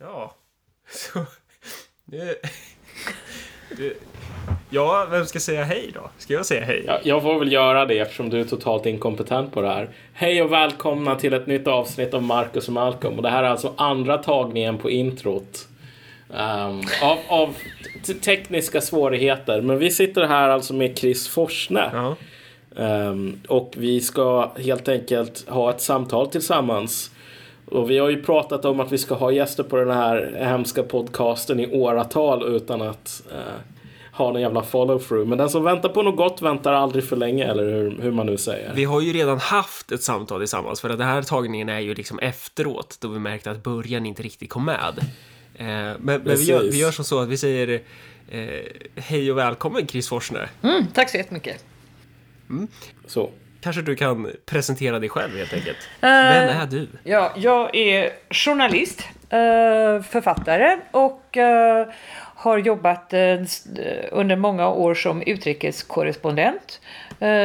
Ja, så... Det, det, ja, vem ska säga hej då? Ska jag säga hej? Ja, jag får väl göra det eftersom du är totalt inkompetent på det här. Hej och välkomna till ett nytt avsnitt av Marcus och Malcolm. Och det här är alltså andra tagningen på introt. Um, av, av tekniska svårigheter. Men vi sitter här alltså med Chris Forsne. Ja. Um, och vi ska helt enkelt ha ett samtal tillsammans. Och vi har ju pratat om att vi ska ha gäster på den här hemska podcasten i åratal utan att uh, ha någon jävla follow-through. Men den som väntar på något gott väntar aldrig för länge, eller hur, hur man nu säger. Vi har ju redan haft ett samtal tillsammans, för att den här tagningen är ju liksom efteråt, då vi märkte att början inte riktigt kom med. Eh, men men vi, gör, vi gör som så att vi säger eh, hej och välkommen Chris Forsner. Mm, tack så jättemycket. Så. Kanske du kan presentera dig själv helt enkelt. Eh, Vem är du? Ja, jag är journalist, eh, författare och eh, har jobbat under många år som utrikeskorrespondent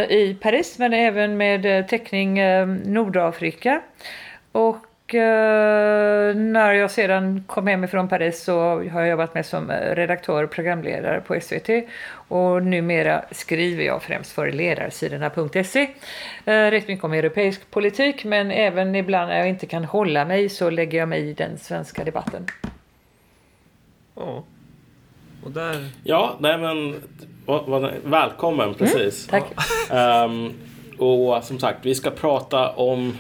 i Paris men även med täckning Nordafrika. Och när jag sedan kom hem från Paris så har jag jobbat med som eh, redaktör och programledare på SVT och numera skriver jag främst för ledarsidorna.se. Eh, rätt mycket om europeisk politik men även ibland när jag inte kan hålla mig så lägger jag mig i den svenska debatten. Ja. Och där... Ja, nej men välkommen precis. Tack. Ehm, och som sagt, vi ska prata om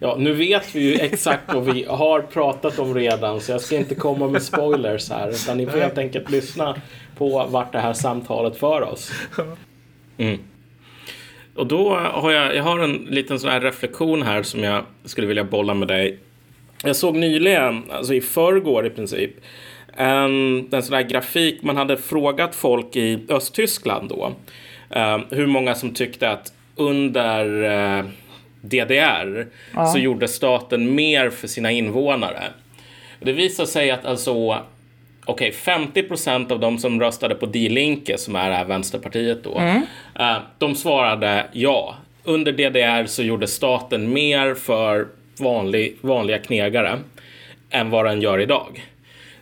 Ja, nu vet vi ju exakt vad vi har pratat om redan så jag ska inte komma med spoilers här utan ni får helt enkelt lyssna på vart det här samtalet för oss. Mm. Och då har jag, jag har en liten sån här reflektion här som jag skulle vilja bolla med dig. Jag såg nyligen, alltså i förrgår i princip, en, en sån här grafik. Man hade frågat folk i Östtyskland då eh, hur många som tyckte att under eh, DDR så gjorde staten mer för sina invånare. Det visar sig att alltså Okej, 50 procent av de som röstade på Die Linke, som är det här vänsterpartiet då, eh, de svarade ja. Under DDR så gjorde staten mer för vanlig, vanliga knegare än vad den gör idag.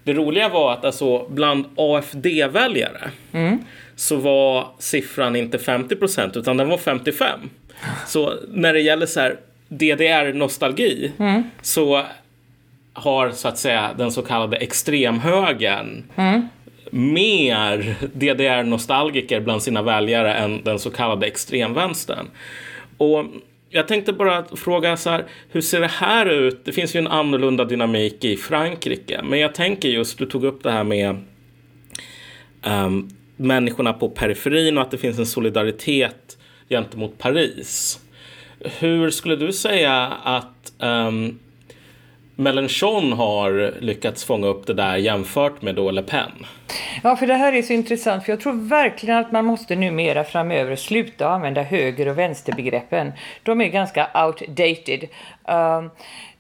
Det roliga var att alltså bland AFD-väljare så var siffran inte 50 procent utan den var 55. Så när det gäller så här DDR-nostalgi så har så att säga den så kallade extremhögern mer DDR-nostalgiker bland sina väljare än den så kallade extremvänstern. Och jag tänkte bara fråga så här, hur ser det här ut? Det finns ju en annorlunda dynamik i Frankrike, men jag tänker just, du tog upp det här med um, människorna på periferin och att det finns en solidaritet gentemot Paris. Hur skulle du säga att um, Mélenchon har lyckats fånga upp det där jämfört med då Le Pen? Ja, för det här är så intressant, för jag tror verkligen att man måste numera framöver sluta använda höger och vänsterbegreppen. De är ganska outdated. Um,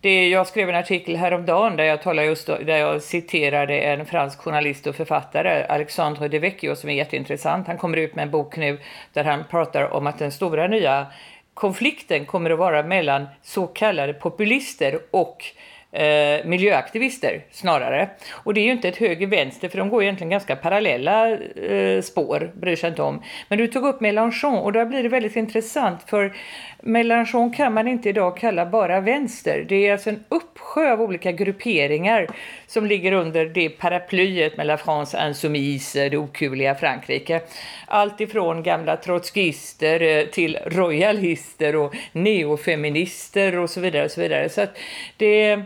det, jag skrev en artikel häromdagen där jag, talade just, då- där jag citerade en fransk journalist och författare, Alexandre De Vecchio, som är jätteintressant. Han kommer ut med en bok nu där han pratar om att den stora nya konflikten kommer att vara mellan så kallade populister och eh, miljöaktivister snarare. Och det är ju inte ett höger-vänster för de går egentligen ganska parallella eh, spår, bryr sig inte om. Men du tog upp Mélenchon och där blir det väldigt intressant för Mélenchon kan man inte idag kalla bara vänster. Det är alltså en uppsjö av olika grupperingar som ligger under det paraplyet med La France Insoumise, det okuliga Frankrike. Allt ifrån gamla trotskister eh, till royalister och neofeminister och så vidare. Och så vidare. Så att det,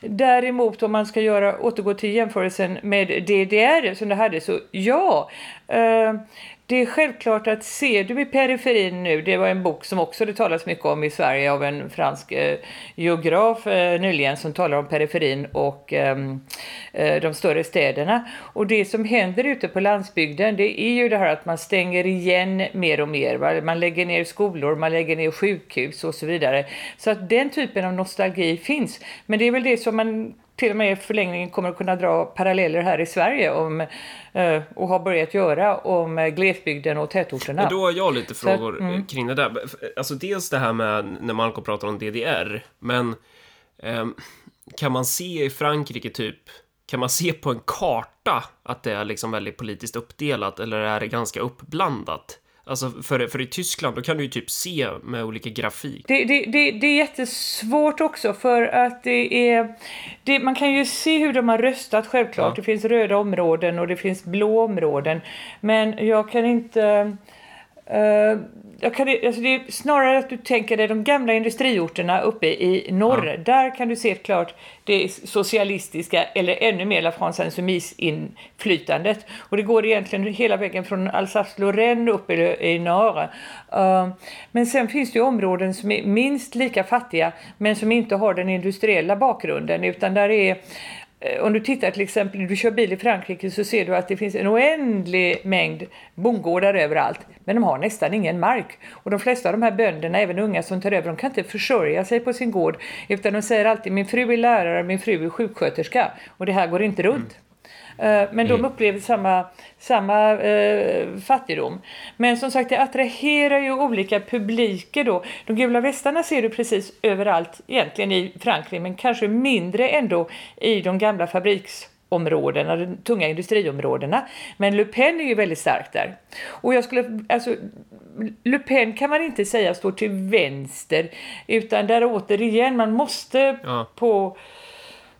däremot om man ska göra, återgå till jämförelsen med DDR som det hade så ja, eh, det är självklart att ser du i periferin nu, det var en bok som också det talas mycket om i Sverige av en fransk eh, geograf eh, nyligen som talar om periferin och ehm, eh, de större städerna. Och det som händer ute på landsbygden det är ju det här att man stänger igen mer och mer. Va? Man lägger ner skolor, man lägger ner sjukhus och så vidare. Så att den typen av nostalgi finns. Men det är väl det som man till och med i förlängningen kommer att kunna dra paralleller här i Sverige om, eh, och har börjat göra om eh, glesbygden och tätorterna. Men då har jag lite frågor mm. eh, kring det där. Alltså dels det här med när Malcolm pratar om DDR, men ehm, kan man se i Frankrike typ, kan man se på en karta att det är liksom väldigt politiskt uppdelat eller är det ganska uppblandat? Alltså för, för i Tyskland då kan du ju typ se med olika grafik. Det, det, det, det är jättesvårt också för att det är... Det, man kan ju se hur de har röstat självklart. Ja. Det finns röda områden och det finns blå områden. Men jag kan inte... Uh, jag kan, alltså det är snarare att du tänker dig de gamla industriorterna uppe i norr. Ja. Där kan du se klart det socialistiska eller ännu mer La France Insoumise-inflytandet. Och det går egentligen hela vägen från Alsace-Lorraine upp i, i norr. Uh, men sen finns det ju områden som är minst lika fattiga men som inte har den industriella bakgrunden utan där är Eh, om du tittar till exempel, när du kör bil i Frankrike så ser du att det finns en oändlig mängd bondgårdar överallt. Men de har nästan ingen mark. Och de flesta av de här bönderna, även unga som tar över, de kan inte försörja sig på sin gård. Utan de säger alltid min fru är lärare, min fru är sjuksköterska. Och det här går inte runt. Mm. Eh, men de mm. upplever samma, samma eh, fattigdom. Men som sagt, det attraherar ju olika publiker då. De gula västarna ser du precis överallt egentligen i Frankrike, men kanske mindre ändå i de gamla fabriksområdena, de tunga industriområdena. Men Le Pen är ju väldigt stark där. Och jag skulle, alltså, Le Pen kan man inte säga står till vänster, utan där återigen, man måste ja. på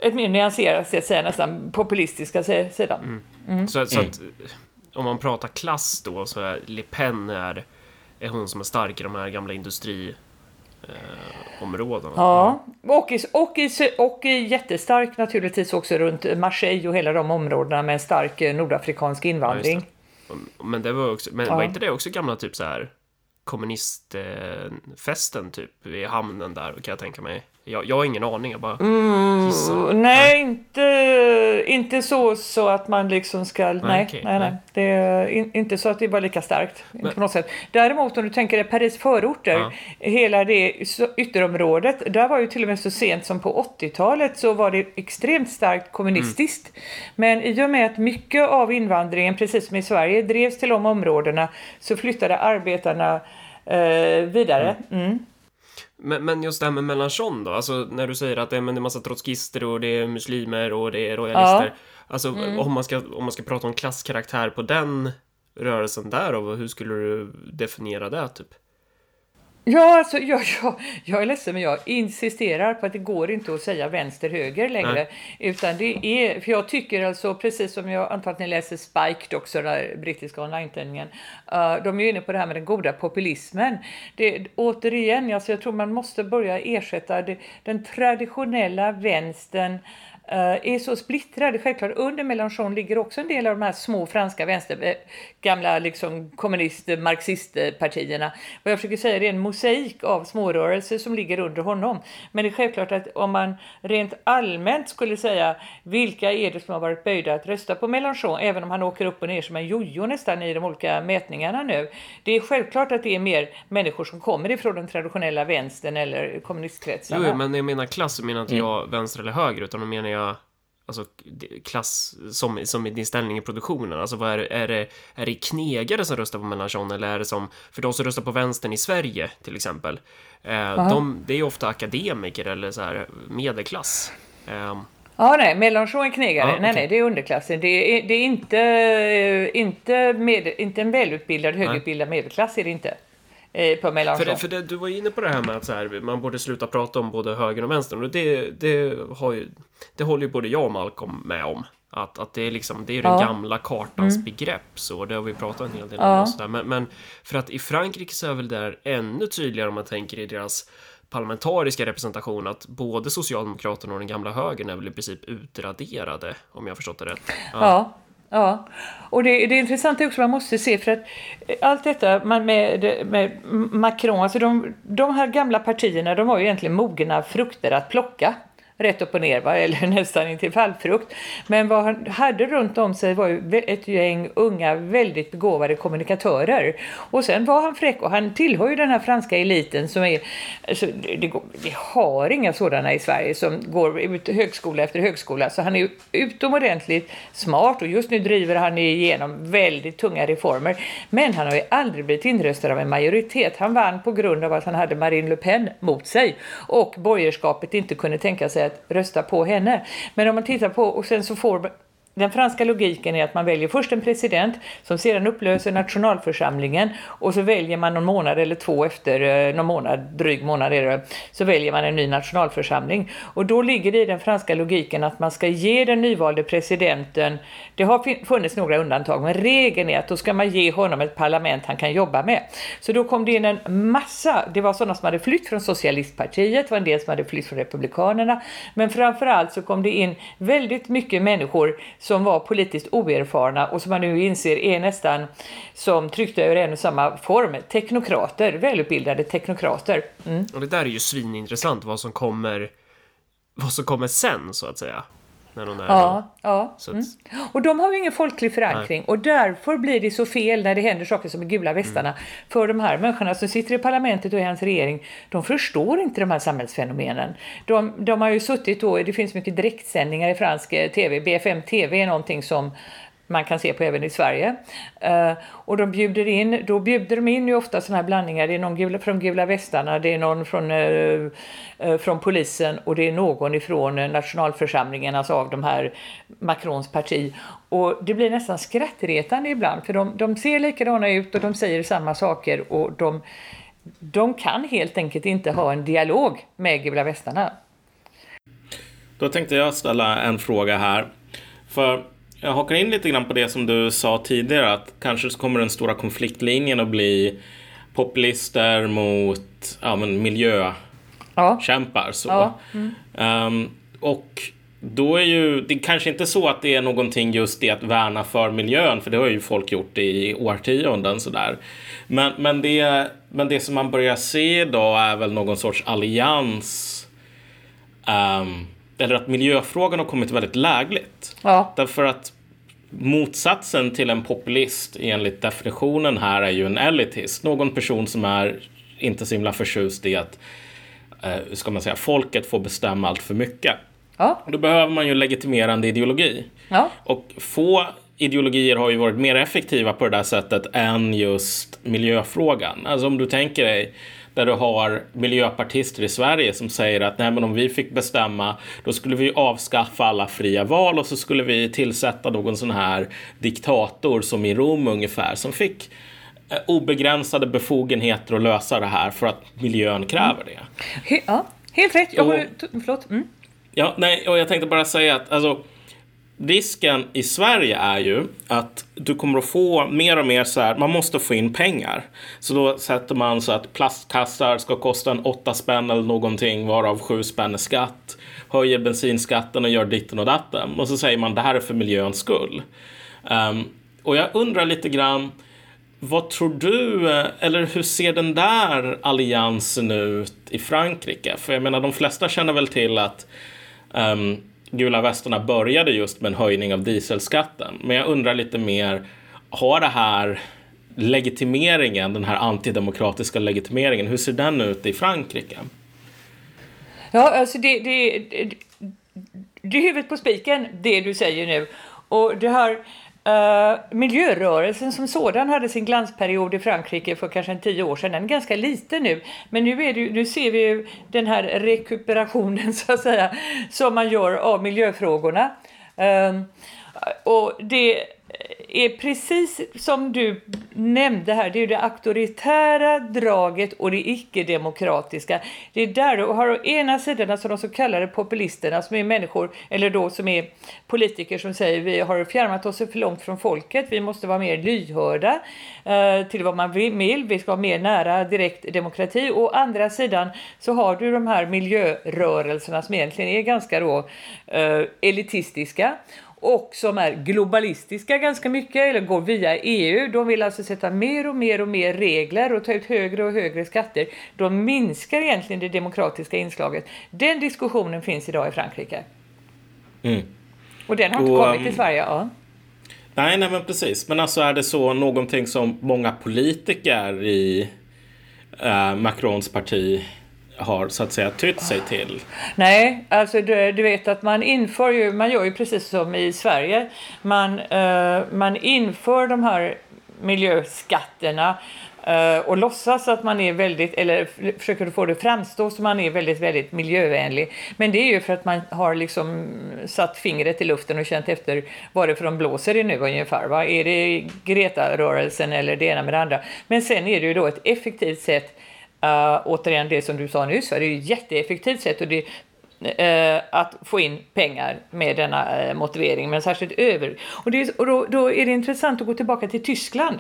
ett mer nyanserat sätt säga nästan populistiska sidan. Mm. Mm. Så, så att om man pratar klass då så är Le Pen är, är hon som är stark i de här gamla industri eh, områdena. Ja, och, i, och, i, och jättestark naturligtvis också runt Marseille och hela de områdena med en stark eh, nordafrikansk invandring. Ja, men det var också, men ja. var inte det också gamla typ så här kommunistfesten typ i hamnen där kan jag tänka mig? Jag, jag har ingen aning, jag bara mm, Nej, inte, inte så, så att man liksom ska... Nej, nej, okay, nej, nej. Det är in, inte så att det är bara lika starkt. Men, på något sätt. Däremot om du tänker dig Paris förorter, ja. hela det ytterområdet, där var ju till och med så sent som på 80-talet så var det extremt starkt kommunistiskt. Mm. Men i och med att mycket av invandringen, precis som i Sverige, drevs till de områdena så flyttade arbetarna eh, vidare. Mm. Men, men just det här med Mélenchon då, alltså när du säger att det är, men det är massa trotskister och det är muslimer och det är royalister. Ja. Alltså mm. om, man ska, om man ska prata om klasskaraktär på den rörelsen där och hur skulle du definiera det typ? Ja, alltså, jag, jag, jag är ledsen men jag insisterar på att det går inte att säga vänster-höger längre. Nej. Utan det är, för jag tycker alltså, precis som jag antar att ni läser Spiked också, den brittiska online-tidningen. Uh, de är inne på det här med den goda populismen. Det, återigen, alltså, jag tror man måste börja ersätta det, den traditionella vänstern är så splittrade. Självklart under Mélenchon ligger också en del av de här små franska vänster, eh, gamla liksom kommunist marxistpartierna. Vad jag försöker säga är en mosaik av smårörelser som ligger under honom. Men det är självklart att om man rent allmänt skulle säga vilka är det som har varit böjda att rösta på Mélenchon, även om han åker upp och ner som en jojo nästan i de olika mätningarna nu. Det är självklart att det är mer människor som kommer ifrån den traditionella vänstern eller kommunistkretsarna. Jo, men jag menar klass så menar inte mm. jag vänster eller höger, utan då menar jag alltså, klass som, som i din ställning i produktionen? Alltså vad är, är, det, är det knegare som röstar på Mélenchon eller är det som för de som röstar på vänstern i Sverige till exempel? Eh, de, det är ju ofta akademiker eller så här medelklass. Eh, Ja, nej, Mélenchon är knegare. Ja, okay. Nej, nej, det är underklassen. Det är, det är inte, inte, med, inte en välutbildad, högutbildad medelklass är det inte. På Mélenchon. För, det, för det, du var inne på det här med att här, man borde sluta prata om både höger och vänster. Och det, det, har ju, det håller ju både jag och Malcolm med om. Att, att det är liksom, det är ja. den gamla kartans mm. begrepp så det har vi pratat en hel del ja. om. sådär. Men, men för att i Frankrike så är väl det där ännu tydligare om man tänker i deras parlamentariska representation att både Socialdemokraterna och den gamla högern är väl i princip utraderade om jag förstått det rätt. Ja. ja. Ja, och det, det intressanta är också man måste se för att eh, allt detta med, med Macron, alltså de, de här gamla partierna de var ju egentligen mogna frukter att plocka rätt upp och ner, va? eller nästan intill fallfrukt. Men vad han hade runt om sig var ju ett gäng unga, väldigt begåvade kommunikatörer. Och sen var han fräck och han tillhör ju den här franska eliten som är, alltså, det, vi har inga sådana i Sverige som går ut högskola efter högskola, så han är ju utomordentligt smart och just nu driver han igenom väldigt tunga reformer. Men han har ju aldrig blivit inröstad av en majoritet. Han vann på grund av att han hade Marine Le Pen mot sig och borgerskapet inte kunde tänka sig sätt rösta på henne. Men om man tittar på, och sen så får den franska logiken är att man väljer först en president som sedan upplöser nationalförsamlingen och så väljer man någon månad eller två efter, eh, någon månad, dryg månad är det, så väljer man en ny nationalförsamling. Och då ligger det i den franska logiken att man ska ge den nyvalde presidenten, det har funnits några undantag, men regeln är att då ska man ge honom ett parlament han kan jobba med. Så då kom det in en massa, det var sådana som hade flytt från socialistpartiet, det var en del som hade flytt från republikanerna, men framförallt så kom det in väldigt mycket människor som var politiskt oerfarna och som man nu inser är nästan som tryckte över en och samma form. Teknokrater, välutbildade teknokrater. Mm. Och det där är ju svinintressant vad som kommer vad som kommer sen så att säga. När hon är ja, ja. Mm. Och de har ju ingen folklig förankring Nej. och därför blir det så fel när det händer saker som i gula västarna. Mm. För de här människorna som sitter i parlamentet och i hans regering, de förstår inte de här samhällsfenomenen. De, de har ju suttit då, det finns mycket direktsändningar i fransk TV, BFM TV är någonting som man kan se på även i Sverige. Uh, och de bjuder in, då bjuder de in ju ofta sådana här blandningar. Det är någon gula, från Gula västarna, det är någon från, uh, uh, från polisen och det är någon ifrån nationalförsamlingen, alltså av de här Macrons parti. Och det blir nästan skrattretande ibland för de, de ser likadana ut och de säger samma saker och de, de kan helt enkelt inte ha en dialog med Gula västarna. Då tänkte jag ställa en fråga här. För jag hakar in lite grann på det som du sa tidigare att kanske så kommer den stora konfliktlinjen att bli populister mot ja, men miljökämpar. Ja. Så. Ja. Mm. Um, och då är ju det kanske inte så att det är någonting just det att värna för miljön, för det har ju folk gjort i årtionden sådär. Men, men, det, men det som man börjar se idag är väl någon sorts allians um, eller att miljöfrågan har kommit väldigt lägligt. Ja. Därför att motsatsen till en populist enligt definitionen här är ju en elitist. Någon person som är inte så himla förtjust i att eh, ska man säga, folket får bestämma allt för mycket. Ja. Då behöver man ju legitimerande ideologi. Ja. Och få ideologier har ju varit mer effektiva på det där sättet än just miljöfrågan. Alltså om du tänker dig där du har miljöpartister i Sverige som säger att nej, men om vi fick bestämma då skulle vi avskaffa alla fria val och så skulle vi tillsätta någon sån här diktator som i Rom ungefär som fick eh, obegränsade befogenheter att lösa det här för att miljön kräver det. Ja, helt rätt. Jag har... Förlåt. Mm. Ja, nej, och jag tänkte bara säga att alltså, risken i Sverige är ju att du kommer att få mer och mer så här, man måste få in pengar. Så då sätter man så att plastkassar ska kosta en åtta spänn eller någonting varav sju spänn är skatt. Höjer bensinskatten och gör ditten och datten. Och så säger man det här är för miljöns skull. Um, och jag undrar lite grann, vad tror du, eh, eller hur ser den där alliansen ut i Frankrike? För jag menar, de flesta känner väl till att um, gula västarna började just med en höjning av dieselskatten. Men jag undrar lite mer, har det här legitimeringen, den här antidemokratiska legitimeringen, hur ser den ut i Frankrike? Ja, alltså det, det, det, det är huvudet på spiken, det du säger nu. Och det har Uh, miljörörelsen som sådan hade sin glansperiod i Frankrike för kanske en tio år sedan. Den är ganska liten nu. Men nu, är det, nu ser vi ju den här rekuperationen så att säga som man gör av miljöfrågorna. Uh, och det är precis som du nämnde här, det är det auktoritära draget och det icke-demokratiska. Det är där du har å ena sidan alltså de så kallade populisterna som är människor, eller då som är politiker som säger vi har fjärmat oss för långt från folket, vi måste vara mer lyhörda eh, till vad man vill, vi ska vara mer nära direkt demokrati. Å andra sidan så har du de här miljörörelserna som egentligen är ganska då eh, elitistiska och som är globalistiska ganska mycket eller går via EU. De vill alltså sätta mer och mer och mer regler och ta ut högre och högre skatter. De minskar egentligen det demokratiska inslaget. Den diskussionen finns idag i Frankrike. Mm. Och den har inte och, kommit till Sverige. Ja. Nej, nej, men precis. Men alltså är det så någonting som många politiker i äh, Macrons parti har så att säga tytt sig till? Nej, alltså du, du, vet att man inför ju, man gör ju precis som i Sverige. Man, uh, man inför de här miljöskatterna Uh, och låtsas att man är väldigt, eller försöker få det framstå som man är väldigt, väldigt miljövänlig. Men det är ju för att man har liksom satt fingret i luften och känt efter varifrån de blåser det nu ungefär. Va? Är det Greta-rörelsen eller det ena med det andra? Men sen är det ju då ett effektivt sätt Uh, återigen det som du sa nyss, det är ju ett jätteeffektivt sätt och det, uh, att få in pengar med denna uh, motivering, men särskilt över. Och, det, och då, då, är det intressant att gå tillbaka till Tyskland.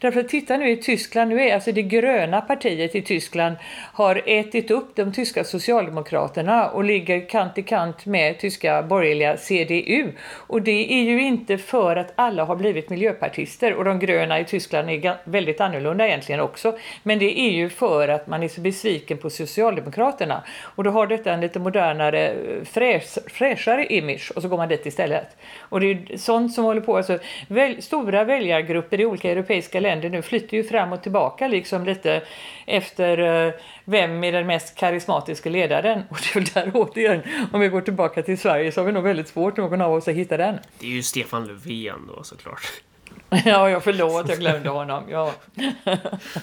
Därför att titta nu i Tyskland, nu är alltså det gröna partiet i Tyskland har ätit upp de tyska socialdemokraterna och ligger kant i kant med tyska borgerliga CDU. Och det är ju inte för att alla har blivit miljöpartister och de gröna i Tyskland är väldigt annorlunda egentligen också. Men det är ju för att man är så besviken på Socialdemokraterna. Och då har detta en lite modernare, fräs, fräschare image och så går man dit istället. Och det är sånt som håller på, alltså väl, stora väljargrupper i olika europeiska länder länder nu flyttar ju fram och tillbaka liksom lite efter eh, vem är den mest karismatiska ledaren? Och det är väl där återigen, om vi går tillbaka till Sverige så har vi nog väldigt svårt någon av oss att hitta den. Det är ju Stefan Löfven då såklart. Ja, jag förlåt, jag glömde honom. Ja.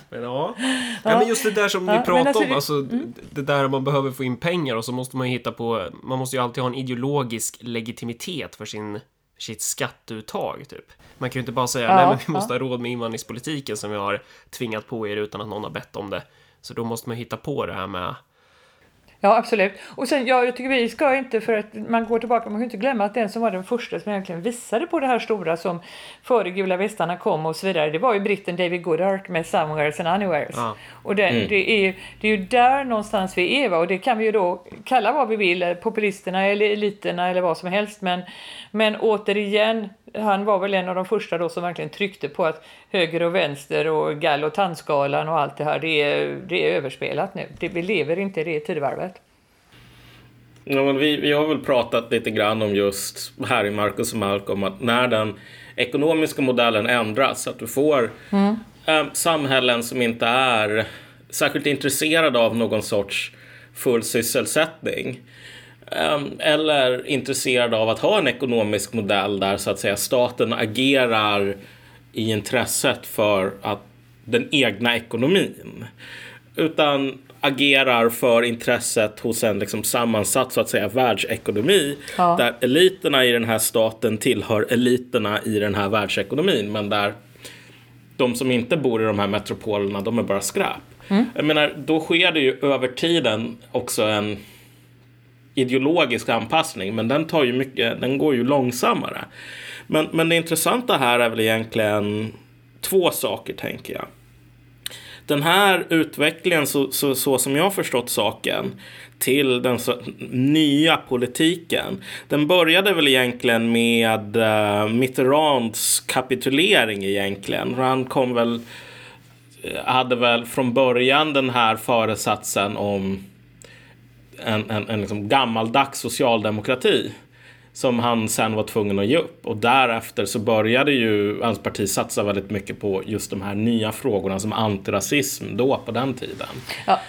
Men ja. ja. men just det där som ni ja, pratade alltså, om, alltså mm. det där man behöver få in pengar och så måste man ju hitta på, man måste ju alltid ha en ideologisk legitimitet för sin sitt skatteuttag typ. Man kan ju inte bara säga ja, nej men vi måste ha råd med invandringspolitiken som vi har tvingat på er utan att någon har bett om det. Så då måste man hitta på det här med Ja, absolut. Och sen, ja, jag tycker vi ska inte, för att man går tillbaka, man kan inte glömma att den som var den första som egentligen visade på det här stora som före gula västarna kom och så vidare, det var ju britten David Goodhart med Somewheres and Anywheres. Ja. Och det, mm. det, är, det är ju där någonstans vi är, va? och det kan vi ju då kalla vad vi vill, populisterna eller eliterna eller vad som helst, men, men återigen, han var väl en av de första då som verkligen tryckte på att höger och vänster och gall och tandskalan och allt det här, det är, det är överspelat nu. Det, vi lever inte i det tidevarvet. Ja, men vi, vi har väl pratat lite grann om just här i Marcus och Malcolm att när den ekonomiska modellen ändras, att du får mm. äh, samhällen som inte är särskilt intresserade av någon sorts full sysselsättning Ehm, eller intresserad av att ha en ekonomisk modell där så att säga staten agerar i intresset för att den egna ekonomin. Utan agerar för intresset hos en liksom sammansatt så att säga världsekonomi. Ja. Där eliterna i den här staten tillhör eliterna i den här världsekonomin. Men där de som inte bor i de här metropolerna, de är bara skräp. Mm. Jag menar, då sker det ju över tiden också en ideologisk anpassning, men den tar ju mycket, den går ju långsammare. Men, men det intressanta här är väl egentligen två saker tänker jag. Den här utvecklingen, så, så, så som jag har förstått saken, till den så, nya politiken. Den började väl egentligen med uh, Mitterrands kapitulering egentligen. Han kom väl, eh, hade väl från början den här föresatsen om en, en, en liksom gammaldags socialdemokrati som han sen var tvungen att ge upp. Och därefter så började ju hans parti satsa väldigt mycket på just de här nya frågorna som antirasism då på den tiden. Ja,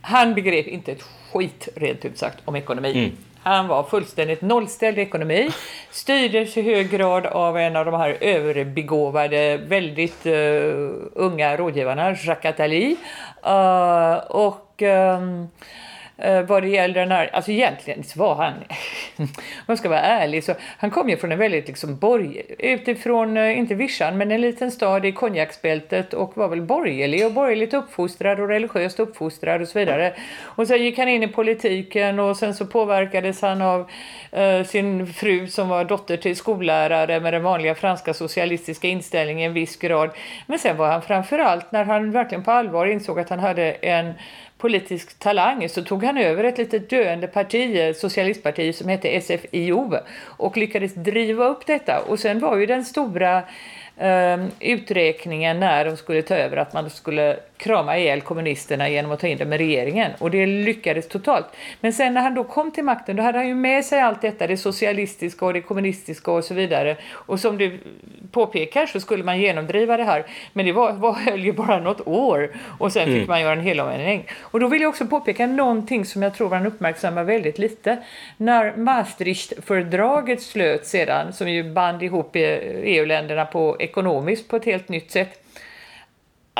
han begrep inte ett skit rent ut sagt om ekonomi. Mm. Han var fullständigt nollställd i ekonomi, styrdes i hög grad av en av de här överbegåvade, väldigt uh, unga rådgivarna, Jacques Attali. Uh, och um, Eh, vad det gäller den här, alltså egentligen så var han, om jag ska vara ärlig, så han kom ju från en väldigt liksom borg, utifrån, eh, inte Vischan, men en liten stad i konjaksbältet och var väl borgerlig och borgerligt uppfostrad och religiöst uppfostrad och så vidare. Och sen gick han in i politiken och sen så påverkades han av eh, sin fru som var dotter till skollärare med den vanliga franska socialistiska inställningen i en viss grad. Men sen var han framförallt, när han verkligen på allvar insåg att han hade en politisk talang så tog han över ett litet döende parti, eh, socialistparti som hette SFIO och lyckades driva upp detta. Och sen var ju den stora eh, uträkningen när de skulle ta över att man skulle krama ihjäl kommunisterna genom att ta in dem i regeringen. Och det lyckades totalt. Men sen när han då kom till makten då hade han ju med sig allt detta, det socialistiska och det kommunistiska och så vidare. Och som du påpekar så skulle man genomdriva det här. Men det var, var höll ju bara något år och sen fick mm. man göra en helomvändning. Och då vill jag också påpeka någonting som jag tror man uppmärksammar väldigt lite. När Maastrichtfördraget slöts sedan, som ju band ihop EU-länderna på ekonomiskt på ett helt nytt sätt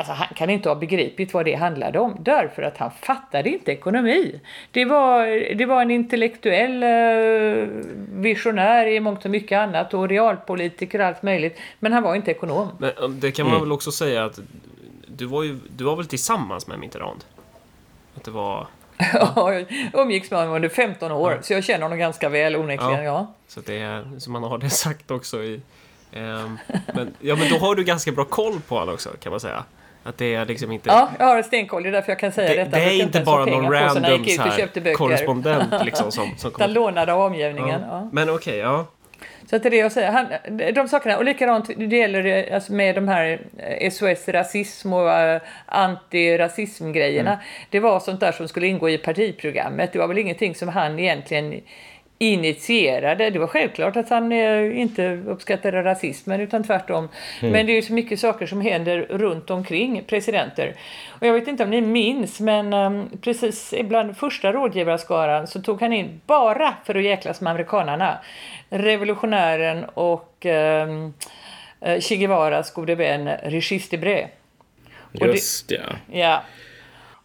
Alltså han kan inte ha begripit vad det handlade om därför att han fattade inte ekonomi. Det var, det var en intellektuell eh, visionär i mångt och mycket annat och realpolitiker och allt möjligt. Men han var inte ekonom. Men det kan man mm. väl också säga att du var ju, du var väl tillsammans med Mitterrand? Att det var... Ja, jag umgicks med honom under 15 år, ja. så jag känner honom ganska väl onekligen, ja. ja. Så, det, så man har det sagt också i... Um, men, ja, men då har du ganska bra koll på honom också, kan man säga. Att det är liksom inte... Ja, jag har stenkoll. Det är därför jag kan säga det, detta. Det är inte bara någon random så här, korrespondent liksom som, som kommer... lånade av omgivningen. Ja. Ja. Men okej, okay, ja. Så att det är det jag säger. Han, de sakerna, och likadant det gäller alltså med de här SOS rasism och uh, antirasism-grejerna. Mm. Det var sånt där som skulle ingå i partiprogrammet. Det var väl ingenting som han egentligen initierade. Det var självklart att han eh, inte uppskattade rasismen utan tvärtom. Mm. Men det är ju så mycket saker som händer runt omkring presidenter. Och jag vet inte om ni minns men um, precis bland första rådgivarskaran så tog han in bara för att jäklas med amerikanarna revolutionären och um, Che Guevaras gode vän Regis Debré. Just det, ja.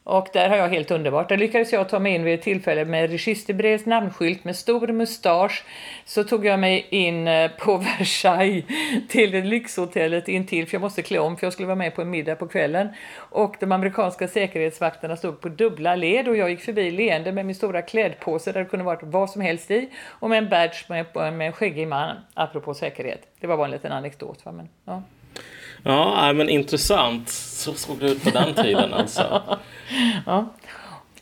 Och där har jag helt underbart. Där lyckades jag ta mig in vid ett tillfälle med Registerbrevs namnskylt med stor mustasch. Så tog jag mig in eh, på Versailles till det lyxhotellet intill för jag måste klä om för jag skulle vara med på en middag på kvällen. Och de amerikanska säkerhetsvakterna stod på dubbla led och jag gick förbi leende med min stora klädpåse där det kunde varit vad som helst i och med en badge med, med en skäggig man, apropå säkerhet. Det var bara en liten anekdot. Va? Men, ja. Ja, men intressant. Så såg det ut på den tiden alltså. ja.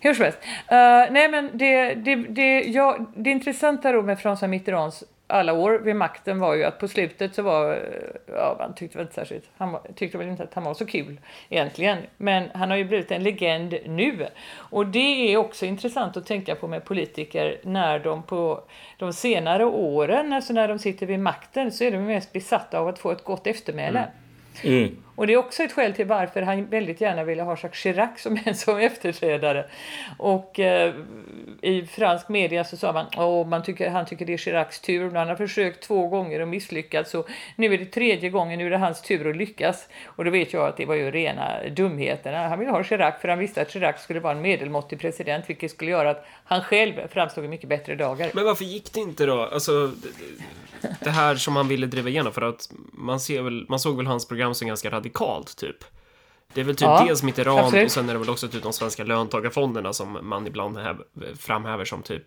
Hur som helst. Uh, nej men det, det, det, ja, det intressanta då med François Mitterrands alla år vid makten var ju att på slutet så var, ja man tyckte väl inte särskilt, han tyckte väl inte att han var så kul egentligen. Men han har ju blivit en legend nu. Och det är också intressant att tänka på med politiker när de på de senare åren, alltså när de sitter vid makten, så är de mest besatta av att få ett gott eftermäle. Mm. Mm. Och det är också ett skäl till varför han väldigt gärna ville ha Jacques Chirac som, en som efterträdare. Och eh, i fransk media så sa man att man tycker, han tycker det är Chiracs tur. Han har försökt två gånger och misslyckats. Så nu är det tredje gången, nu är det hans tur att lyckas. Och då vet jag att det var ju rena dumheterna. Han ville ha Chirac för han visste att Chirac skulle vara en medelmåttig president vilket skulle göra att han själv framstod i mycket bättre dagar. Men varför gick det inte då? Alltså, det här som han ville driva igenom för att man, ser väl, man såg väl hans program som ganska radikalt typ. Det är väl typ ja, dels Mitterrand absolut. och sen är det väl också typ de svenska löntagarfonderna som man ibland framhäver som typ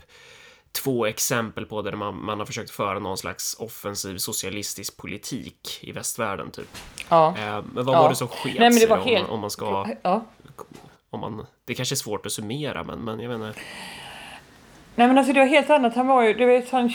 två exempel på där man, man har försökt föra någon slags offensiv socialistisk politik i västvärlden typ. Ja. Eh, men vad ja. var det som sket Nej, det var helt... om, om man ska... Ja. Om man, det kanske är svårt att summera men, men jag menar... Nej men alltså det var helt annat. Han var ju, du vet, han,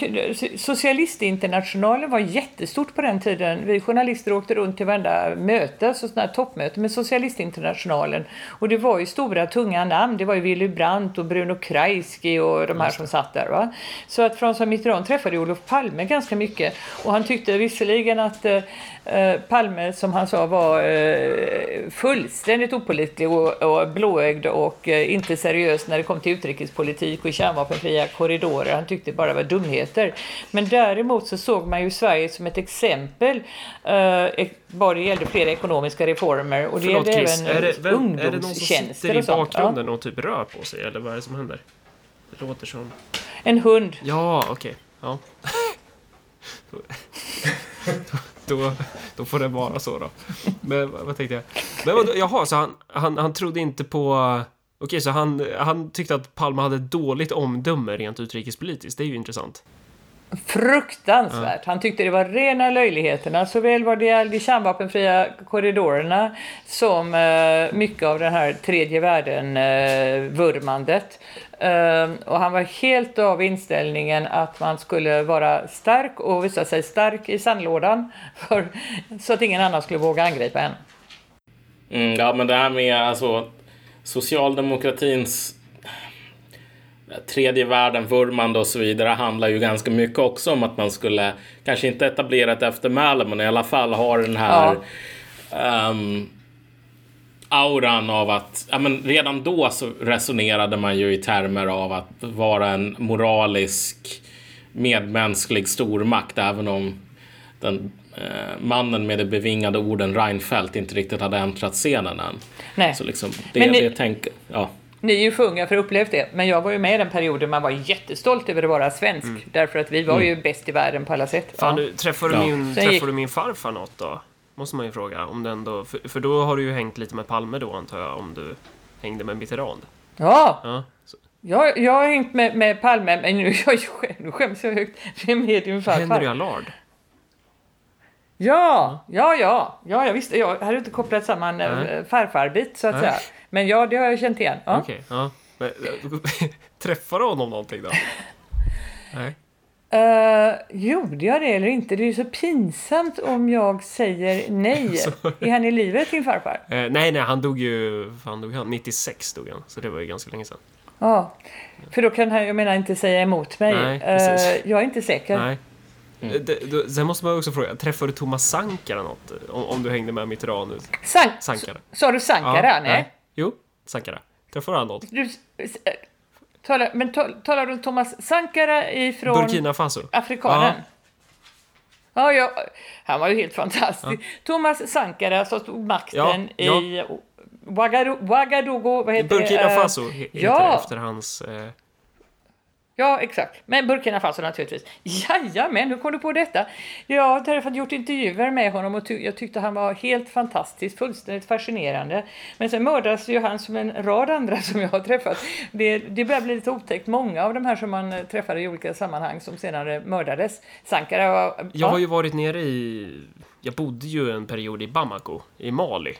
Socialistinternationalen var jättestort på den tiden. Vi journalister åkte runt till varenda möte, så sådana toppmöte med Socialistinternationalen. Och det var ju stora tunga namn. Det var ju Willy Brandt och Bruno Kreisky och de här som satt där. Va? Så att François Mitterrand träffade Olof Palme ganska mycket. Och han tyckte visserligen att eh, Eh, Palme, som han sa, var eh, fullständigt opolitlig och, och blåögd och eh, inte seriös när det kom till utrikespolitik och kärnvapenfria korridorer. Han tyckte bara det var dumheter. Men däremot så såg man ju Sverige som ett exempel eh, vad det gällde flera ekonomiska reformer. Och det Förlåt, gällde Chris, även är det, vem, är det någon som sitter i bakgrunden ja. och typ rör på sig? Eller vad är det som händer? Det låter som... En hund. Ja, okej. Okay. Ja. då, då får det vara så då. Men vad tänkte jag? Men vad, jaha, så han, han, han trodde inte på... Okej, så han, han tyckte att Palme hade dåligt omdöme rent utrikespolitiskt. Det är ju intressant. Fruktansvärt. Ja. Han tyckte det var rena löjligheterna. Såväl vad det gällde kärnvapenfria korridorerna som eh, mycket av den här tredje världen-vurmandet. Eh, och han var helt av inställningen att man skulle vara stark och visa sig stark i sandlådan för, så att ingen annan skulle våga angripa en. Mm, ja, men det här med alltså socialdemokratins tredje världen, vurmande och så vidare handlar ju ganska mycket också om att man skulle kanske inte etablera ett eftermäle men i alla fall ha den här ja. um, auran av att, ja men redan då så resonerade man ju i termer av att vara en moralisk medmänsklig stormakt även om den eh, mannen med de bevingade orden Reinfeldt inte riktigt hade äntrat scenen än. Nej. Så liksom, det, Men ni- det tänk, ja. Ni är ju för unga för att upplevt det, men jag var ju med i den perioden man var jättestolt över att vara svensk. Därför att vi var ju bäst i världen på alla sätt. Fan, Ja. du, träffade, Ja. min, träffade gick- du min farfar något då? Måste man ju fråga. Om den då, för, för då har du ju hängt lite med Palme då antar jag, om du hängde med Mitterrand. Ja, Ja, så. jag, jag har hängt med, med Palme, men nu, jag, nu skäms jag högt. Vem är din Henry farfar? Allard. Ja, ja, ja, ja, jag visste. Jag hade inte kopplat samman Nej. äh, farfarbit så att Nej. säga. Men ja, det har jag känt igen. Ja. Okej, ja. Men, träffade du honom någonting då? Nej. Uh, gjorde jag det eller inte? Det är ju så pinsamt om jag säger nej. är han i livet, din farfar? Eh, nej, nej, han dog ju... Fan dog han? 96 dog han. Så det var ju ganska länge sedan. Ja, för då kan han, jag menar, inte säga emot mig. Nej. Eh, jag är inte säker. Nej. Då, sen måste man också fråga, träffade du Thomas Sankara något? Om, om du hängde med Mitterrand nu? Sank Sankara. Sa du Sankara? nej. Jo, Sankara. Träffade han något? Du, eh, talar, men ta, talar du om Thomas Sankara ifrån Burkina Faso? Afrikanen? Ja. Ja, han var ju helt fantastisk. Thomas Sankara som tog makten Ja, ja. i Ouagadougou, vad heter Burkina det? Eh, Faso he- heter ja. det efter hans... Eh, Ja, exakt. Men Burkina Faso naturligtvis. Jajamän, hur kom du på detta? Jag har träffat, gjort intervjuer med honom och ty jag tyckte han var helt fantastisk, fullständigt fascinerande. Men sen mördades ju han som en rad andra som jag har träffat. Det, det börjar bli lite otäckt. Många av de här som man träffade i olika sammanhang som senare mördades. Sankara var... jag har ju varit nere i... Jag bodde ju en period i Bamako, i Mali.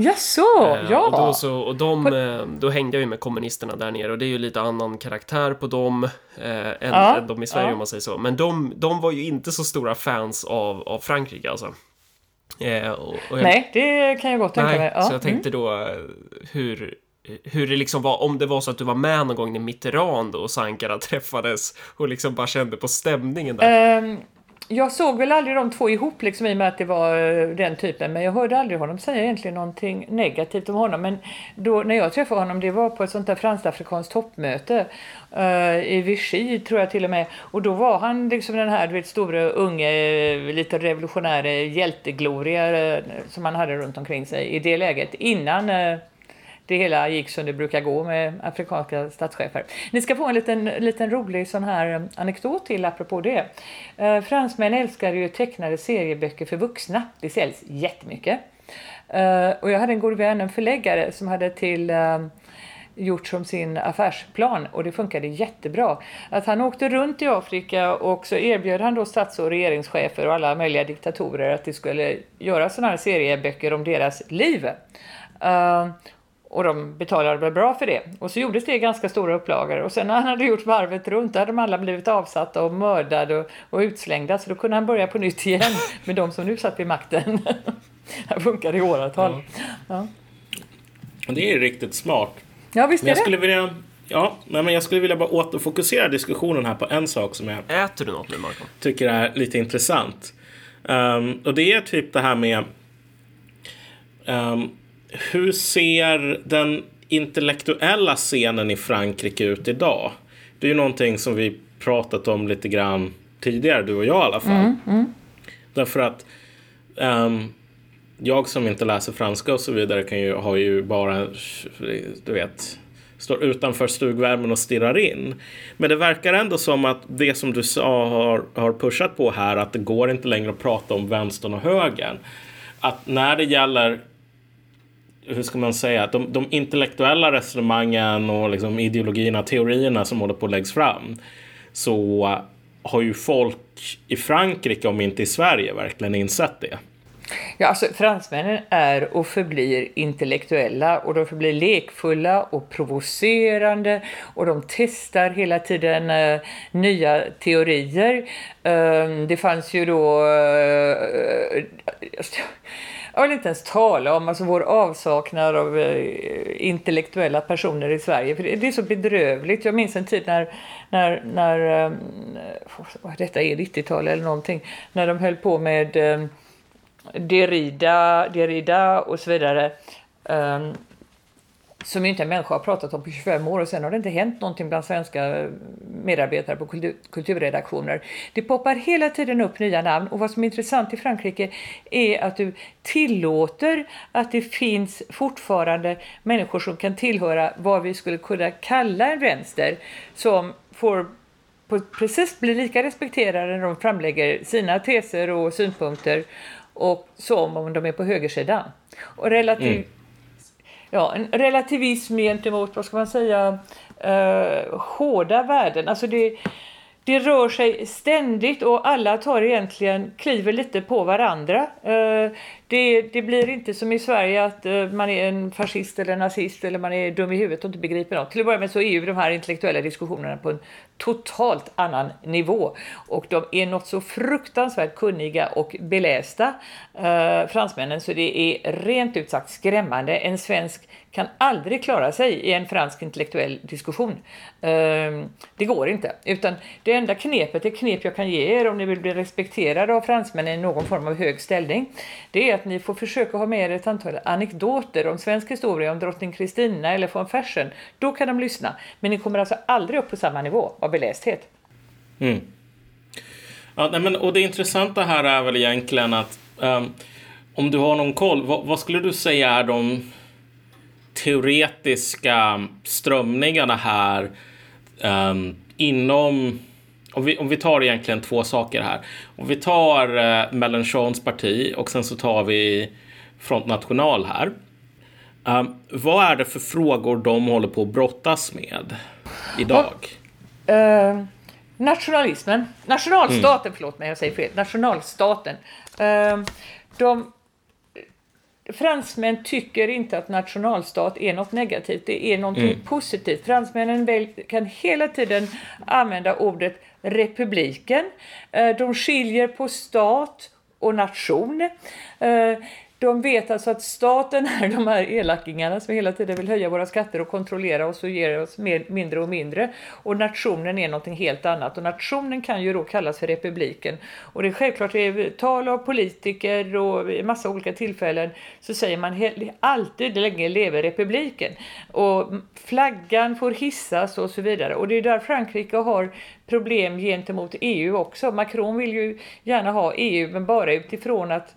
Jaså, Eh, ja! Och, då, så, och de, eh, då hängde jag ju med kommunisterna där nere och det är ju lite annan karaktär på dem eh, än, Ja, än de i Sverige ja. om man säger så. Men de, de var ju inte så stora fans av, av Frankrike alltså. Eh, och, och jag, Nej, det kan jag gott tänka mig. Ja. så jag tänkte då eh, hur, hur det liksom var, om det var så att du var med någon gång när Mitterrand och Sankara träffades och liksom bara kände på stämningen där. Ehm, jag såg väl aldrig de två ihop liksom, i och med att det var eh, den typen. Men jag hörde aldrig honom säga egentligen någonting negativt om honom. Men då, när jag träffade honom, det var på ett sånt där fransk-afrikanskt toppmöte. uh, I Vichy tror jag till och med. Och då var han liksom den här du vet, stora, unge, eh, lite revolutionära hjältegloria uh, som han hade runt omkring sig i det läget. Innan uh, det hela gick som det brukar gå med afrikanska statschefer. Ni ska få en liten, liten rolig sån här eh, anekdot till apropå det. Eh, fransmän älskar ju tecknade serieböcker för vuxna. Det säljs jättemycket. Eh, och jag hade en god vän, en förläggare, som hade till eh, gjort som sin affärsplan och det funkade jättebra. Att han åkte runt i Afrika och så erbjöd han då stats och regeringschefer och alla möjliga diktatorer att de skulle göra sådana här serieböcker om deras liv. Uh, och de betalade väl bra för det. Och så gjordes det i ganska stora upplagor. Och sen när han hade gjort varvet runt, då hade de alla blivit avsatta och mördade och, och utslängda. Så då kunde han börja på nytt igen med de som nu satt vid makten. det funkade i åratal. Ja, Och Det är riktigt smart. ja visst Men är jag det. skulle vilja... Ja, nej, men jag skulle vilja bara återfokusera diskussionen här på en sak som jag Äter du något nu, Marco? tycker är lite intressant. Ehm, och det är typ det här med ehm, hur ser den intellektuella scenen i Frankrike ut idag? Det är ju någonting som vi pratat om lite grann tidigare, du och jag i alla fall. Därför att ehm, jag som inte läser franska och så vidare kan ju, har ju bara, du vet, står utanför stugvärmen och stirrar in. Men det verkar ändå som att det som du sa har, har pushat på här, att det går inte längre att prata om vänstern och högern. Att när det gäller hur ska man säga, att de, de intellektuella resonemangen och liksom ideologierna, teorierna som håller på att läggs fram, så har ju folk i Frankrike, om inte i Sverige, verkligen insett det. Ja, alltså, fransmännen är och förblir intellektuella och de förblir lekfulla och provocerande och de testar hela tiden eh, nya teorier. Eh, det fanns ju då... Eh, eh jag vill inte ens tala om alltså, vår avsaknad av eh, intellektuella personer i Sverige. För det, det är så bedrövligt. Jag minns en tid när, när, när ehm, eh, detta är 90-tal eller någonting, när de höll på med eh, Derrida, Derrida och så vidare. Um, som inte en människa har pratat om på 25 år och sen har det inte hänt någonting bland svenska medarbetare på kultur, kulturredaktioner. Det poppar hela tiden upp nya namn och vad som är intressant i Frankrike är att du tillåter att det finns fortfarande människor som kan tillhöra vad vi skulle kunna kalla en vänster som får precis bli lika respekterade när de framlägger sina teser och synpunkter och som om de är på högersidan. Och relativt mm ja, en relativism gentemot, vad ska man säga, eh, hårda värden. Alltså det, det rör sig ständigt och alla tar egentligen, kliver lite på varandra. Eh, det, det, blir inte som i Sverige att uh, man är en fascist eller nazist eller man är dum i huvudet och inte begriper något. Till att börja med så är ju de här intellektuella diskussionerna på en totalt annan nivå och de är något så fruktansvärt kunniga och belästa, uh, fransmännen, så det är rent ut sagt skrämmande. En svensk kan aldrig klara sig i en fransk intellektuell diskussion. Ehm, det går inte, utan det enda knepet, det knep jag kan ge er om ni vill bli respekterade av fransmännen i någon form av hög ställning, det är att ni får försöka ha med er ett antal anekdoter om svensk historia, om drottning Kristina eller von Fersen. Då kan de lyssna. Men ni kommer alltså aldrig upp på samma nivå av belästhet. Mm. Ja, nej, men, och det intressanta här är väl egentligen att um, om du har någon koll, vad, vad, skulle du säga är de teoretiska strömningarna här um, inom om vi, om vi tar egentligen två saker här. Om vi tar eh, Mélenchons parti och sen så tar vi Front National här. Um, vad är det för frågor de håller på att brottas med idag? Uh, nationalismen. Nationalstaten, mm. förlåt mig, jag säger fel. Nationalstaten. Uh, de fransmän tycker inte att nationalstat är något negativt, det är något mm. positivt. Fransmännen kan hela tiden använda ordet republiken. Eh, de skiljer på stat och nation. De vet alltså att staten är de här elakingarna som hela tiden vill höja våra skatter och kontrollera oss och ge oss mer, mindre och mindre. Och nationen är någonting helt annat. Och nationen kan ju då kallas för republiken. Och det är självklart, i tal av politiker och i massa olika tillfällen så säger man alltid länge leve republiken. Och flaggan får hissas och så vidare. Och det är där Frankrike har problem gentemot EU också. Macron vill ju gärna ha EU men bara utifrån att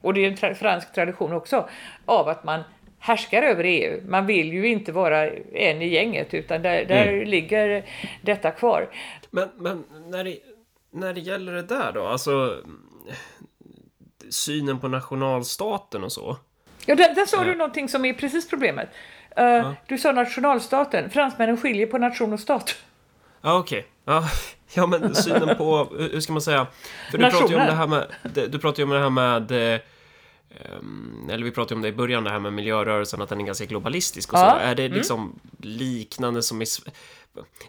och det är en tra fransk tradition också, av att man härskar över EU. Man vill ju inte vara en i gänget utan där, där mm. ligger detta kvar. Men, men när, det, när det gäller det där då, alltså synen på nationalstaten och så. Ja, där, där sa du någonting som är precis problemet. Uh, ja. Du sa nationalstaten. Fransmännen skiljer på nation och stat. Ja, okej. Okay. Ja, ja, men synen på, hur ska man säga? För du pratar ju om det här med, du pratar ju om det här med um, eller vi pratade om det i början, det här med miljörörelsen, att den är ganska globalistisk och ja. så. Är det mm. liksom mm. liknande som i...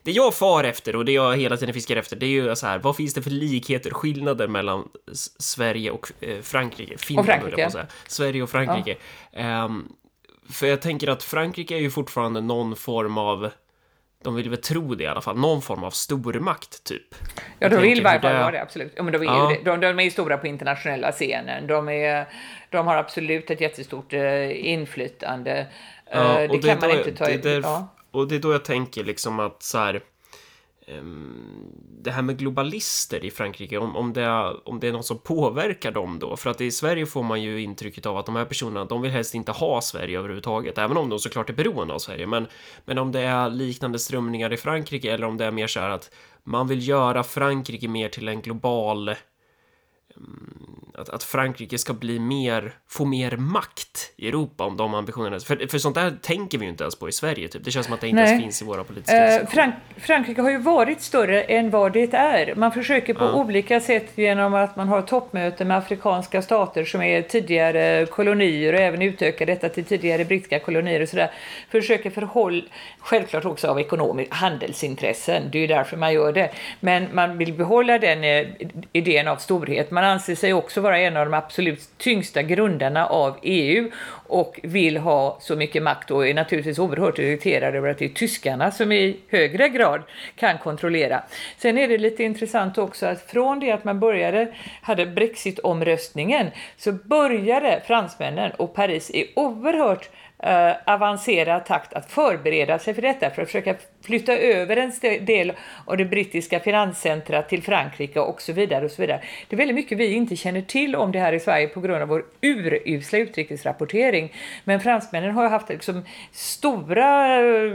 Det jag far efter och det jag hela tiden fiskar efter, det är ju så här, vad finns det för likheter, skillnader mellan Sverige och eh, Frankrike? Finland, och Frankrike. Jag säga. Sverige och Frankrike. Ja. Um, för jag tänker att Frankrike är ju fortfarande någon form av de vill väl tro det i alla fall, någon form av stormakt typ. Ja, de vill fall vara det, absolut. Ja, men de, är ja. de, de är stora på internationella scenen. De, är, de har absolut ett jättestort uh, inflytande. Ja, uh, det kan man inte ta... Det, det, ja. Och det är då jag tänker liksom att så här, Ehm, det här med globalister i Frankrike, om, om, det, om det är något som påverkar dem då. För att i Sverige får man ju intrycket av att de här personerna, de vill helst inte ha Sverige överhuvudtaget, även om de såklart är beroende av Sverige. Men, men om det är liknande strömningar i Frankrike eller om det är mer så här att man vill göra Frankrike mer till en global att, att Frankrike ska bli mer, få mer makt i Europa om de ambitionerna. För, för sånt där tänker vi ju inte ens på i Sverige. Typ. Det känns som att det inte Nej. ens finns i våra politiska eh, Frank Frankrike har ju varit större än vad det är. Man försöker på ja. olika sätt genom att man har toppmöten med afrikanska stater som är tidigare kolonier och även utökar detta till tidigare brittiska kolonier och sådär. Försöker förhålla, självklart också av ekonomiska handelsintressen, det är ju därför man gör det. Men man vill behålla den eh, idén av storhet. Man anser sig också vara en av de absolut tyngsta grundarna av EU och vill ha så mycket makt och är naturligtvis oerhört irriterad över att det är tyskarna som i högre grad kan kontrollera. Sen är det lite intressant också att från det att man började, hade Brexit-omröstningen, så började fransmännen och Paris är oerhört uh, avancerad takt att förbereda sig för detta, för att försöka flytta över en del av det brittiska finanscentrat till Frankrike och så vidare. och så vidare. Det är väldigt mycket vi inte känner till om det här i Sverige på grund av vår urusla utrikesrapportering. Men fransmännen har haft liksom stora, eh,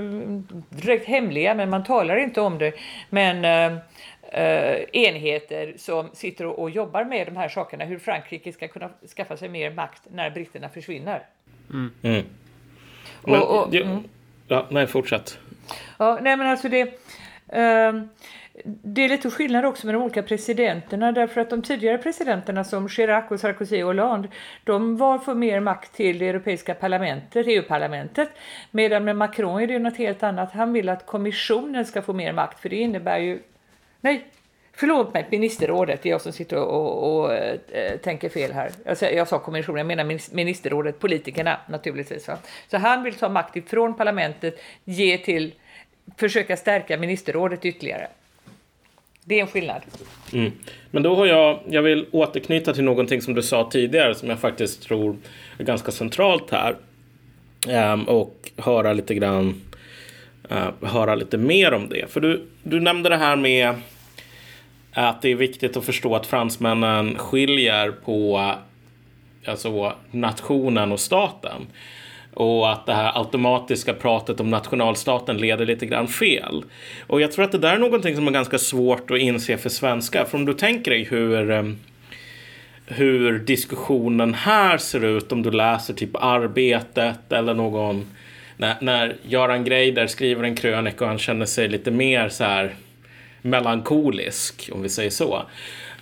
direkt hemliga, men man talar inte om det, men Uh, enheter som sitter och, och, jobbar med de här sakerna. Hur Frankrike ska kunna skaffa sig mer makt när britterna försvinner. Mm. Mm. Men, och, och, mm. Ja, nej, fortsätt. Ja, nej men alltså det... Uh, det är lite skillnad också med de olika presidenterna därför att de tidigare presidenterna som Chirac och Sarkozy och Hollande de var för mer makt till det europeiska parlamentet, EU-parlamentet. Medan med Macron är det något helt annat. Han vill att kommissionen ska få mer makt för det innebär ju Nej, förlåt mig, ministerrådet. Det är jag som sitter och, och, och äh, tänker fel här. Jag, jag sa kommissionen, jag menar ministerrådet, politikerna naturligtvis. Va? Så han vill ta makt ifrån parlamentet, ge till, försöka stärka ministerrådet ytterligare. Det är en skillnad. Mm. Men då har jag, jag vill återknyta till någonting som du sa tidigare som jag faktiskt tror är ganska centralt här. Um, och höra lite grann, uh, höra lite mer om det. För du, du nämnde det här med att det är viktigt att förstå att fransmännen skiljer på alltså, nationen och staten. Och att det här automatiska pratet om nationalstaten leder lite grann fel. Och jag tror att det där är någonting som är ganska svårt att inse för svenskar. För om du tänker dig hur, ehm, hur diskussionen här ser ut om du läser typ Arbetet eller någon när, när Göran Greider skriver en krönika och han känner sig lite mer så här melankolisk, om vi säger så.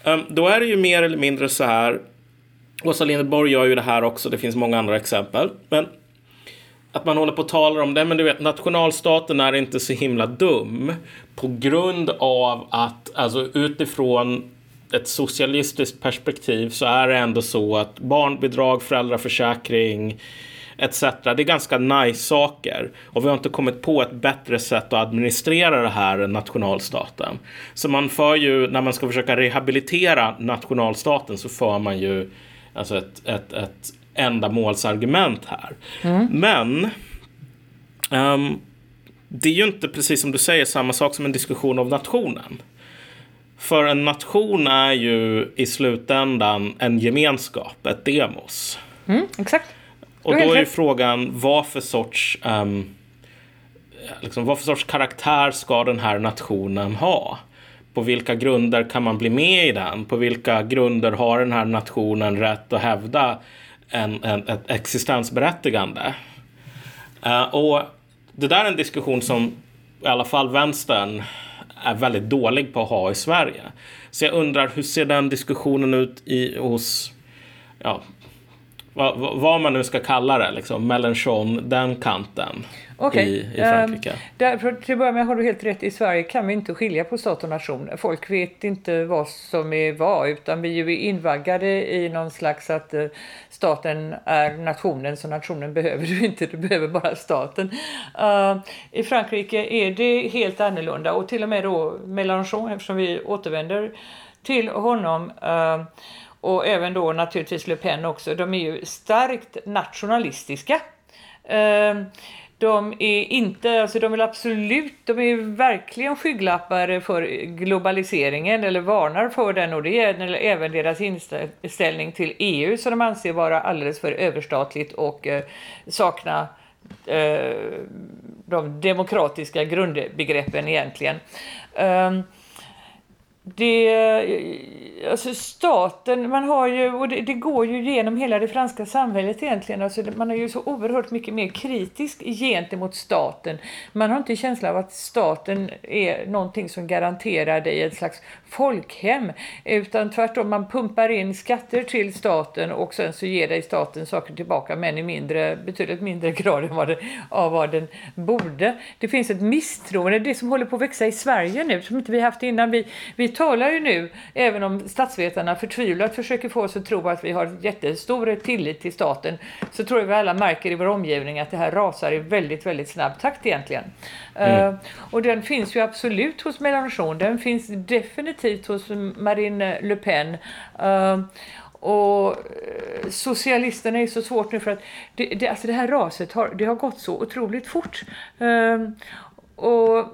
Um, då är det ju mer eller mindre så här. Åsa Linderborg gör ju det här också. Det finns många andra exempel. Men att man håller på och talar om det. Men du vet, nationalstaten är inte så himla dum. På grund av att, alltså utifrån ett socialistiskt perspektiv så är det ändå så att barnbidrag, föräldraförsäkring, etc. Det är ganska nice saker. Och vi har inte kommit på ett bättre sätt att administrera det här än nationalstaten. Så man för ju, när man ska försöka rehabilitera nationalstaten så för man ju alltså ett, ett, ett ändamålsargument här. Mm. Men um, det är ju inte precis som du säger samma sak som en diskussion av nationen. För en nation är ju i slutändan en gemenskap, ett demos. Mm, exakt. Och då är ju frågan vad för sorts um, liksom, vad för sorts karaktär ska den här nationen ha? På vilka grunder kan man bli med i den? På vilka grunder har den här nationen rätt att hävda en, en ett existensberättigande? Uh, och det där är en diskussion som i alla fall vänstern är väldigt dålig på att ha i Sverige. Så jag undrar, hur ser den diskussionen ut i, hos ja, vad, vad man nu ska kalla det, liksom, Mélenchon, den kanten okay. i, i Frankrike. Um, där, till att börja med har du helt rätt, i Sverige kan vi inte skilja på stat och nation. Folk vet inte vad som är vad, utan vi är invaggade i någon slags att uh, staten är nationen, så nationen behöver du inte, du behöver bara staten. Uh, I Frankrike är det helt annorlunda och till och med då Mélenchon, eftersom vi återvänder till honom, uh, och även då naturligtvis Le Pen också, de är ju starkt nationalistiska. Ehm, de är inte, alltså de vill absolut, de är verkligen skygglappar för globaliseringen eller varnar för den och det gäller även deras inställning till EU som de anser vara alldeles för överstatligt och eh, sakna eh, de demokratiska grundbegreppen egentligen. Um, det, alltså staten, man har ju, och det, det, går ju genom hela det franska samhället egentligen, alltså man är ju så oerhört mycket mer kritisk gentemot staten. Man har inte känsla av att staten är någonting som garanterar dig ett slags folkhem, utan tvärtom, man pumpar in skatter till staten och sen så ger dig staten saker tillbaka, men i mindre, betydligt mindre grad än vad det, av vad den borde. Det finns ett misstroende, det som håller på att växa i Sverige nu, som inte vi haft innan. Vi, vi talar ju nu, även om statsvetarna förtvivlat försöker få oss att tro att vi har jättestor tillit till staten, så tror jag vi alla märker i vår omgivning att det här rasar i väldigt, väldigt snabb takt egentligen. Mm. Uh, och den finns ju absolut hos Mélenchon, den finns definitivt hos Marine Le Pen. Uh, Och eh, socialisterna är så svårt nu för att det, det, alltså det här raset har, det har gått så otroligt fort. Um, och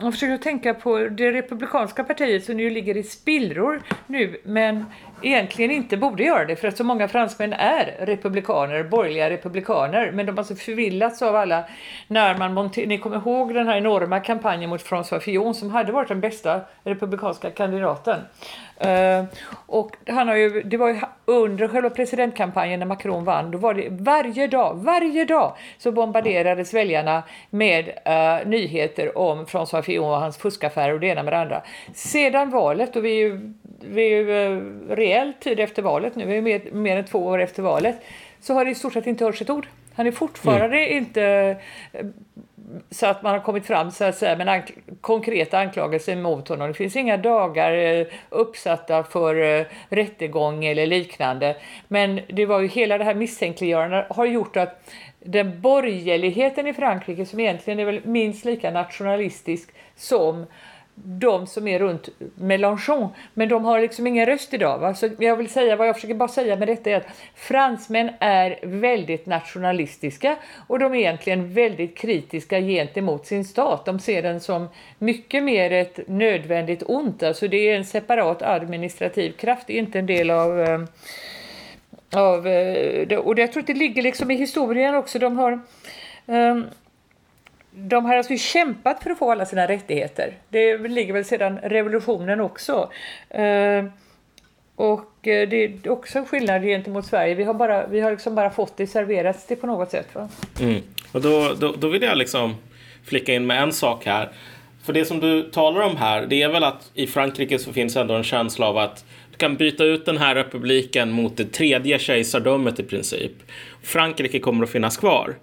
jag försöker tänka på det republikanska partiet som ju ligger i spillror nu men egentligen inte borde göra det för att så många fransmän är republikaner, borgerliga republikaner. Men de har så förvillats av alla när man Ni kommer ihåg den här enorma kampanjen mot François Fillon som hade varit den bästa republikanska kandidaten. Uh, och han har ju, det var ju under själva presidentkampanjen när Macron vann, då var det varje dag, varje dag så bombarderades väljarna med uh, nyheter om François Fillon och hans fuskaffärer och det ena med det andra. Sedan valet, och vi är ju, vi är ju uh, rejäl tid efter valet nu, vi är mer, mer än två år efter valet, så har det i stort sett inte hörts ett ord. Han är fortfarande mm. inte så att man har kommit fram så att säga, med ank konkreta anklagelser mot honom. Det finns inga dagar eh, uppsatta för eh, rättegång eller liknande. Men det var ju hela det här misstänkliggörandet har gjort att den borgerligheten i Frankrike som egentligen är väl minst lika nationalistisk som de som är runt Mélenchon, men de har liksom ingen röst idag. Va? Så jag vill säga, vad jag försöker bara säga med detta är att fransmän är väldigt nationalistiska och de är egentligen väldigt kritiska gentemot sin stat. De ser den som mycket mer ett nödvändigt ont, alltså det är en separat administrativ kraft, inte en del av eh, av, eh, och jag tror att det ligger liksom i historien också. De har um, de har alltså kämpat för att få alla sina rättigheter. Det ligger väl sedan revolutionen också. Eh, och eh, det är också en skillnad gentemot Sverige. Vi har, bara, vi har liksom bara fått det serverats det på något sätt. Va? Mm. Och då, då, då vill jag liksom flicka in med en sak här. För det som du talar om här, det är väl att i Frankrike så finns ändå en känsla av att du kan byta ut den här republiken mot det tredje kejsardömet i princip. Frankrike kommer att finnas kvar.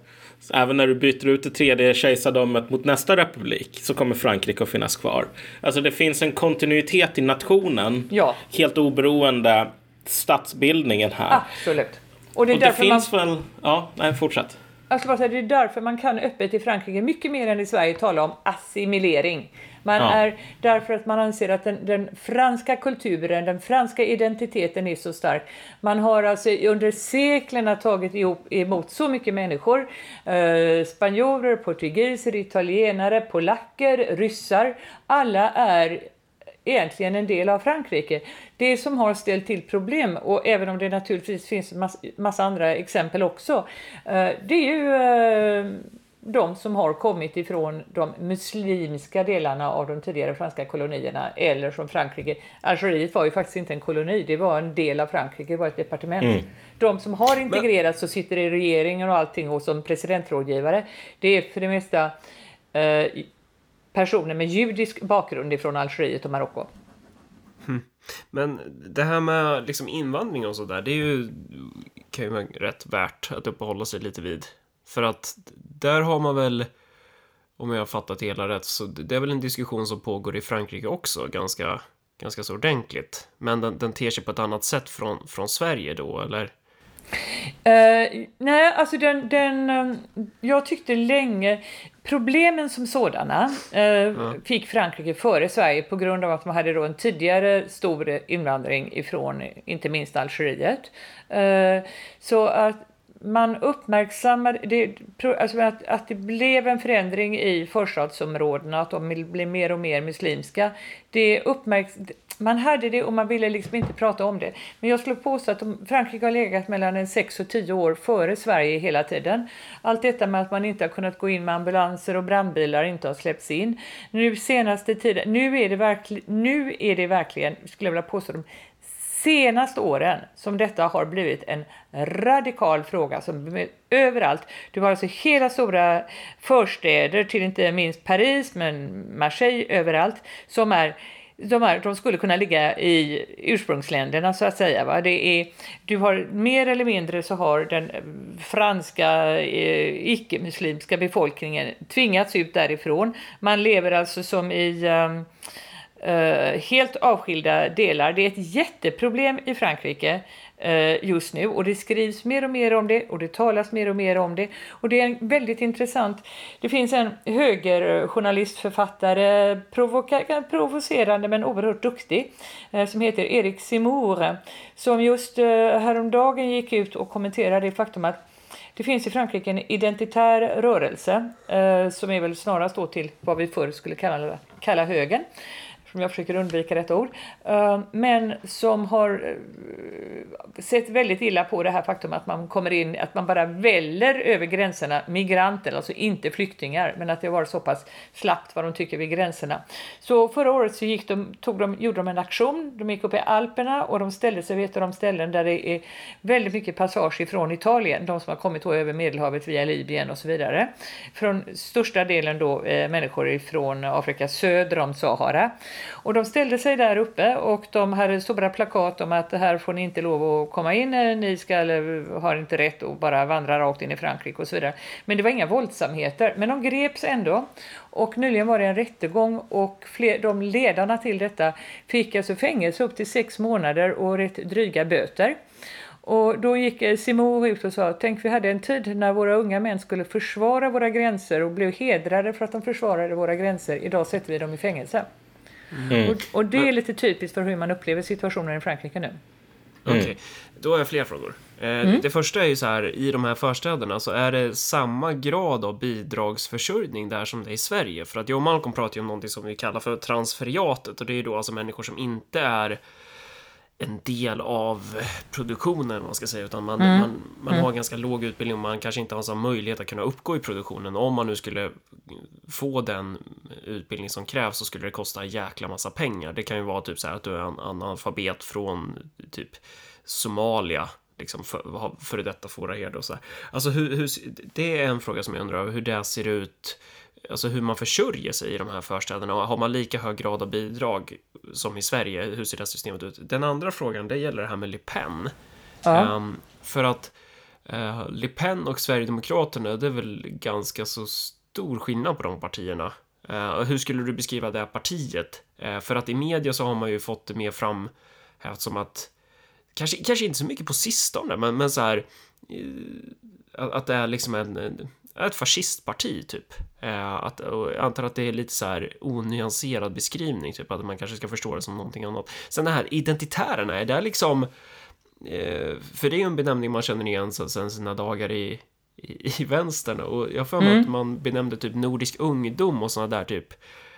Även när du byter ut det tredje kejsardömet mot nästa republik så kommer Frankrike att finnas kvar. Alltså det finns en kontinuitet i nationen. Ja. Helt oberoende statsbildningen här. Absolut. Och det, är och det finns man... väl... Ja, nej, fortsätt. Jag ska bara säga, det är därför man kan öppet i Frankrike mycket mer än i Sverige tala om assimilering. Man ja. är därför att man anser att den, den, franska kulturen, den franska identiteten är så stark. Man har alltså under seklerna tagit ihop, emot så mycket människor. Eh, spanjorer, portugiser, italienare, polacker, ryssar. Alla är egentligen en del av Frankrike. Det som har ställt till problem, och även om det naturligtvis finns massa, massa andra exempel också, eh, det är ju eh, de som har kommit ifrån de muslimska delarna av de tidigare franska kolonierna eller från Frankrike. Algeriet var ju faktiskt inte en koloni, det var en del av Frankrike, det var ett departement. Mm. De som har integrerats och sitter i regeringen och allting och som presidentrådgivare, det är för det mesta eh, personer med judisk bakgrund ifrån Algeriet och Marocko. Hmm. Men det här med liksom invandring och sådär, det är ju, kan ju vara rätt värt att uppehålla sig lite vid. För att där har man väl, om jag har fattat det hela rätt, så det är väl en diskussion som pågår i Frankrike också ganska, ganska så ordentligt. Men den, den ter sig på ett annat sätt från, från Sverige då, eller? Uh, nej, alltså den, den, um, jag tyckte länge, problemen som sådana uh, mm. fick Frankrike före Sverige på grund av att man hade då en tidigare stor invandring ifrån inte minst Algeriet. Uh, så att man uppmärksammade det, alltså att, att det blev en förändring i förstadsområdena, att de blev mer och mer muslimska. Det uppmärks, man hade det och man ville liksom inte prata om det. Men jag skulle påstå att de, Frankrike har legat mellan en 6 och 10 år före Sverige hela tiden. Allt detta med att man inte har kunnat gå in med ambulanser och brandbilar inte har släppts in. Nu senaste tiden, nu är det, verkl, nu är det verkligen, skulle jag vilja påstå, de senaste åren som detta har blivit en radikal fråga som överallt. Du har alltså hela stora förstäder till inte minst Paris men Marseille överallt som är de, här, de skulle kunna ligga i ursprungsländerna så att säga. Va? Det är, du har mer eller mindre så har den franska eh, icke-muslimska befolkningen tvingats ut därifrån. Man lever alltså som i eh, Eh, helt avskilda delar. Det är ett jätteproblem i Frankrike eh, just nu och det skrivs mer och mer om det och det talas mer och mer om det och det är väldigt intressant. Det finns en högerjournalist, författare, provoka- provocerande men oerhört duktig eh, som heter Erik Simour som just eh, häromdagen gick ut och kommenterade det faktum att det finns i Frankrike en identitär rörelse eh, som är väl snarast då till vad vi förr skulle kalla, kalla högern som jag försöker undvika detta ord, eh, men som har eh, sett väldigt illa på det här faktum att man kommer in, att man bara väller över gränserna migranter, alltså inte flyktingar, men att det var så pass slappt vad de tycker vid gränserna. Så förra året så gick de, tog de, gjorde de en aktion, de gick upp i Alperna och de ställde sig vid ett av de ställen där det är väldigt mycket passage ifrån Italien, de som har kommit över Medelhavet via Libyen och så vidare. Från största delen då eh, människor ifrån Afrika söder om Sahara. Och de ställde sig där uppe och de hade stora plakat om att här får ni inte lov att komma in, eh, ni ska, har inte rätt att bara vandra rakt in i Frankrike och så vidare. Men det var inga våldsamheter, men de greps ändå. Och nyligen var det en rättegång och fler, de ledarna till detta fick alltså fängelse upp till sex månader och rätt dryga böter. Och då gick eh, Simon ut och sa, tänk vi hade en tid när våra unga män skulle försvara våra gränser och blev hedrade för att de försvarade våra gränser. Idag sätter vi dem i fängelse. Mm. Och, och, det är lite typiskt för hur man upplever situationen i Frankrike nu. Okej, okay. då har jag fler frågor. Eh, mm. Det första är ju så här, i de här förstäderna så är det samma grad av bidragsförsörjning där som det är i Sverige. För att jag och Malcolm pratar ju om någonting som vi kallar för transferiatet och det är ju då alltså människor som inte är en del av produktionen, man ska säga, utan man, mm. man, man mm. har ganska låg utbildning och man kanske inte har så möjlighet att kunna uppgå i produktionen. Om man nu skulle få den utbildning som krävs så skulle det kosta en jäkla massa pengar. Det kan ju vara typ så här att du är en analfabet från typ Somalia liksom för, före detta fåraherde och så här. Alltså hur, hur, det är en fråga som jag undrar över hur det ser ut alltså hur man försörjer sig i de här förstäderna. Har man lika hög grad av bidrag som i Sverige? Hur ser det systemet ut? Den andra frågan, det gäller det här med Le Pen. Ja. Um, för att uh, Le Pen och Sverigedemokraterna, det är väl ganska så stor skillnad på de partierna. Uh, hur skulle du beskriva det partiet? Uh, för att i media så har man ju fått det mer fram som att kanske, kanske inte så mycket på sistone, men, men så här att det är liksom en, en ett fascistparti typ. Eh, att, jag antar att det är lite så här onyanserad beskrivning, typ att man kanske ska förstå det som någonting annat. Sen det här identitärerna, är det liksom... Eh, för det är ju en benämning man känner igen sen sina dagar i, i, i vänstern och jag får mm. att man benämnde typ Nordisk ungdom och sådana där typ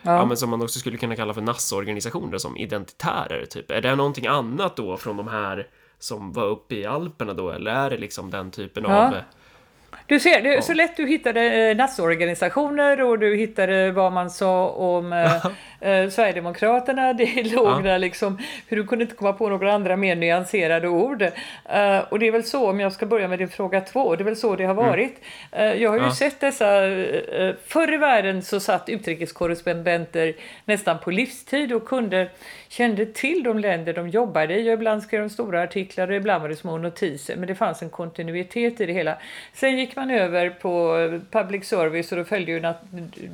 Ja. ja. men som man också skulle kunna kalla för nassorganisationer som identitärer, typ. Är det någonting annat då från de här som var uppe i Alperna då, eller är det liksom den typen ja. av du ser, det är så lätt du hittade eh, nassorganisationer och du hittade vad man sa om eh, eh, Sverigedemokraterna. Det låg ja. där liksom, för du kunde inte komma på några andra mer nyanserade ord. Eh, och det är väl så, om jag ska börja med din fråga två, det är väl så det har mm. varit. Mm. jag har ju ja. sett dessa, eh, förr i världen så satt utrikeskorrespondenter nästan på livstid och kunde kände till de länder de jobbade i. Och ibland skrev de stora artiklar och ibland var det små notiser. Men det fanns en kontinuitet i det hela. Sen gick man över på public service och då följde ju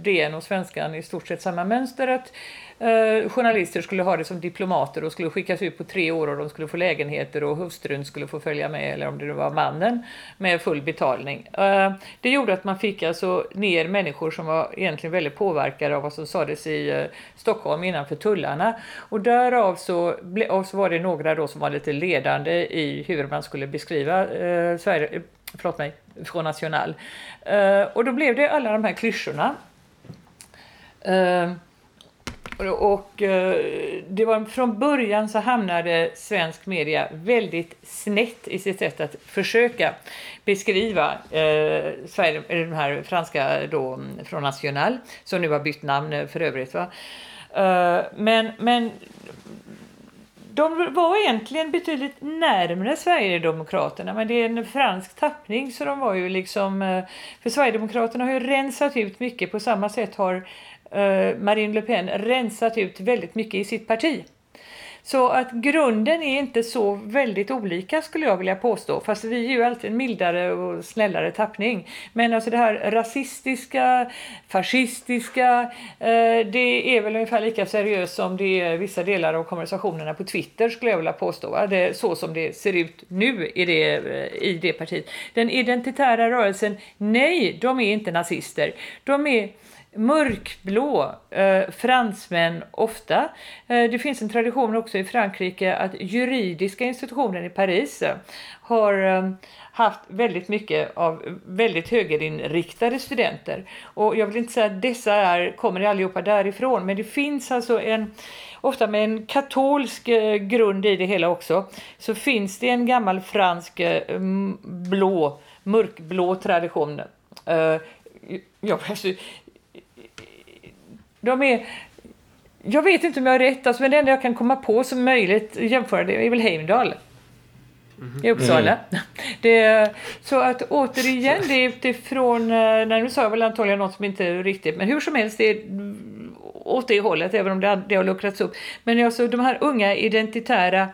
DN och Svenskan i stort sett samma mönster. Att eh, journalister skulle ha det som diplomater och skulle skickas ut på tre år och de skulle få lägenheter och hustrun skulle få följa med, eller om det var mannen, med full betalning. Eh, det gjorde att man fick alltså ner människor som var egentligen väldigt påverkade av vad som sades i eh, Stockholm innanför tullarna. Och därav så, och så var det några då som var lite ledande i hur man skulle beskriva eh, Sverige, eh, förlåt mig, från National. Uh, och då blev det alla de här klyschorna. Uh, och eh, det var från början så hamnade svensk media väldigt snett i sitt sätt att försöka beskriva eh, Sverige, den här franska då, från National, som nu har bytt namn eh, för övrigt. Va? Eh, men, men de var egentligen betydligt närmare Sverigedemokraterna men det är en fransk tappning så de var ju liksom eh, för Sverigedemokraterna har ju rensat ut mycket på samma sätt har Eh, Marine Le Pen rensat ut väldigt mycket i sitt parti. Så att grunden är inte så väldigt olika skulle jag vilja påstå. Fast vi är ju alltid en mildare och snällare tappning. Men alltså det här rasistiska, fascistiska, eh, det är väl ungefär lika seriöst som det är vissa delar av konversationerna på Twitter skulle jag vilja påstå. Det, så som det ser ut nu i det, eh, i det partiet. Den identitära rörelsen, nej, de är inte nazister. De är mörkblå, eh, fransmän ofta. Eh, det finns en tradition också i Frankrike att juridiska institutionen i Paris eh, har eh, haft väldigt mycket av väldigt högerinriktade studenter. Och jag vill inte säga att dessa är, kommer allihopa därifrån, men det finns alltså en, ofta med en katolsk eh, grund i det hela också, så finns det en gammal fransk eh, blå, mörkblå tradition. Eh, uh, ja, alltså, de är... Jag vet inte om jag har rätt, alltså, men det enda jag kan komma på som möjligt jämföra det är väl Heimdal. Mm. I Uppsala. Mm. Det, så att återigen, det är utifrån, eh, nej nu sa jag väl antagligen något som inte är riktigt, men hur som helst, det är åt det hållet, även om det, det har luckrats upp. Men alltså de här unga identitära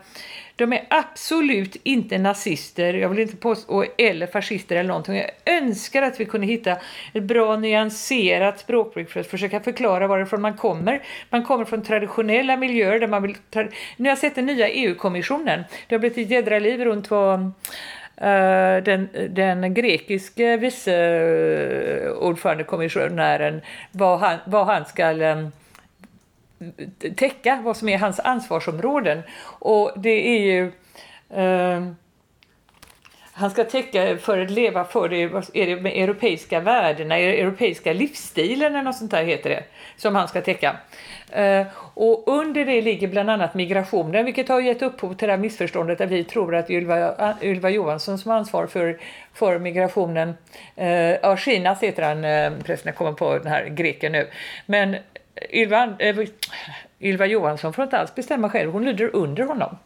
de är absolut inte nazister, jag vill inte påstå, eller fascister eller någonting. Jag önskar att vi kunde hitta ett bra nyanserat språkbruk för att försöka förklara varifrån man kommer. Man kommer från traditionella miljöer där man vill... Ta, nu har jag sett den nya EU-kommissionen. Det har blivit ett jädra liv runt vad uh, den, den grekiske vice eh, ordförandekommissionären vad han, vad han ska um, täcka vad som är hans ansvarsområden. Och det är ju eh, han ska täcka för att leva för det, är det med europeiska värdena, europeiska livsstilen eller något sånt där heter det, som han ska täcka. Eh, och under det ligger bland annat migrationen, vilket har gett upphov till det här missförståndet där vi tror att Ylva, Ylva Johansson som har ansvar för, för migrationen, eh, ja, Shinas heter han, eh, förresten jag kommer på den här greken nu, men Ylva, äh, Ylva Johansson får inte alls bestämma själv, hon lyder under honom.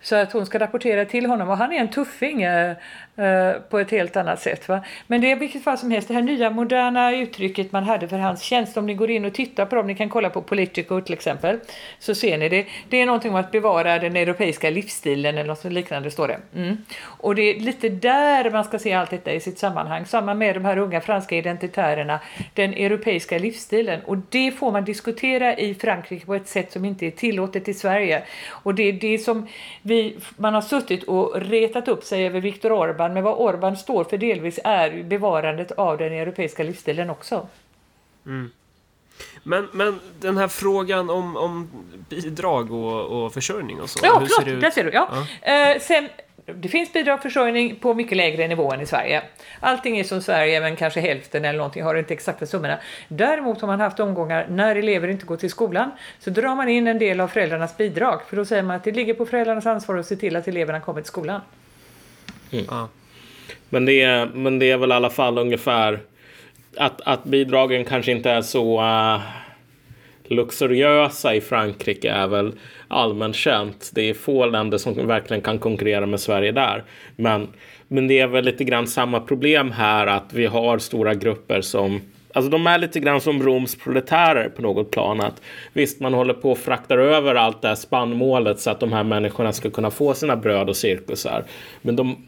Så att hon ska rapportera till honom och han är en tuffing eh, eh, på ett helt annat sätt. Va? Men det är vilket fall som helst det här nya moderna uttrycket man hade för hans tjänst. Om ni går in och tittar på dem, ni kan kolla på Politico till exempel, så ser ni det. Det är någonting om att bevara den europeiska livsstilen eller något liknande står det. Mm. Och det är lite där man ska se allt detta i sitt sammanhang. Samma med de här unga franska identitärerna, den europeiska livsstilen. Och det får man diskutera i Frankrike på ett sätt som inte är tillåtet i Sverige. Och det är det som vi man har suttit och retat upp sig över Viktor Orban, men vad Orban står för delvis är bevarandet av den europeiska livsstilen också. Mm. Men, men den här frågan om, om bidrag och, och försörjning och så. Ja, hur förlåt, ser det där ser du. Ja. ja. Uh, sen, det finns bidragsförsörjning på mycket lägre nivå än i Sverige. Allting är som Sverige, men kanske hälften eller någonting, har inte exakta summorna. Däremot har man haft omgångar när elever inte går till skolan, så drar man in en del av föräldrarnas bidrag. För då säger man att det ligger på föräldrarnas ansvar att se till att eleverna kommer till skolan. Mm. Ja. Men, det är, men det är väl i alla fall ungefär att, att bidragen kanske inte är så uh, luxuriösa i Frankrike är väl allmänt känt. Det är få länder som verkligen kan konkurrera med Sverige där. Men, men det är väl lite grann samma problem här att vi har stora grupper som Alltså de är lite grann som Roms proletärer på något plan. Att visst, man håller på och fraktar över allt det här spannmålet så att de här människorna ska kunna få sina bröd och cirkusar. Men de,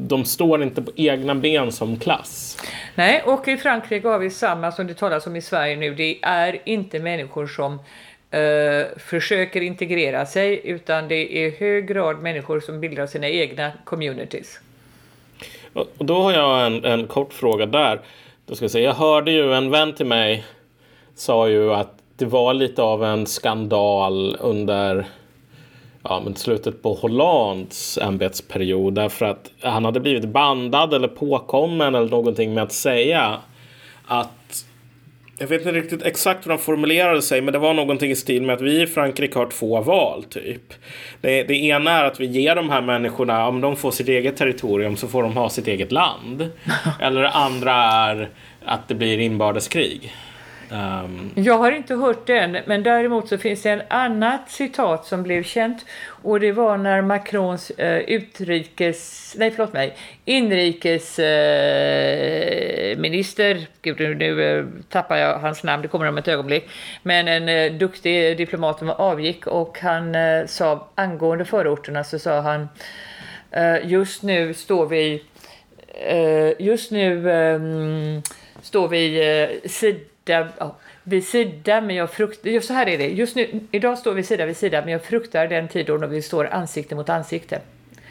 de står inte på egna ben som klass. Nej, och i Frankrike har vi samma som det talas om i Sverige nu. Det är inte människor som uh, försöker integrera sig utan det är i hög grad människor som bildar sina egna communities. Och då har jag en, en kort fråga där. Då ska jag, säga, jag hörde ju en vän till mig sa ju att det var lite av en skandal under ja, men slutet på Hollands ämbetsperiod därför att han hade blivit bandad eller påkommen eller någonting med att säga att jag vet inte riktigt exakt hur han formulerade sig, men det var någonting i stil med att vi i Frankrike har två val, typ. Det, det ena är att vi ger de här människorna, om de får sitt eget territorium så får de ha sitt eget land. Eller det andra är att det blir inbördeskrig. Um... Jag har inte hört den, men däremot så finns det en annat citat som blev känt och det var när Macrons eh, utrikes, nej förlåt mig, inrikesminister, eh, gud nu eh, tappar jag hans namn, det kommer om ett ögonblick, men en eh, duktig diplomat som avgick och han eh, sa angående förorterna så sa han eh, just nu står vi eh, just nu ehm, står vi sida ja, vid sida, men jag fruktar... Så här är det. Just nu, idag står vi sida vid sida, men jag fruktar den tid då vi står ansikte mot ansikte.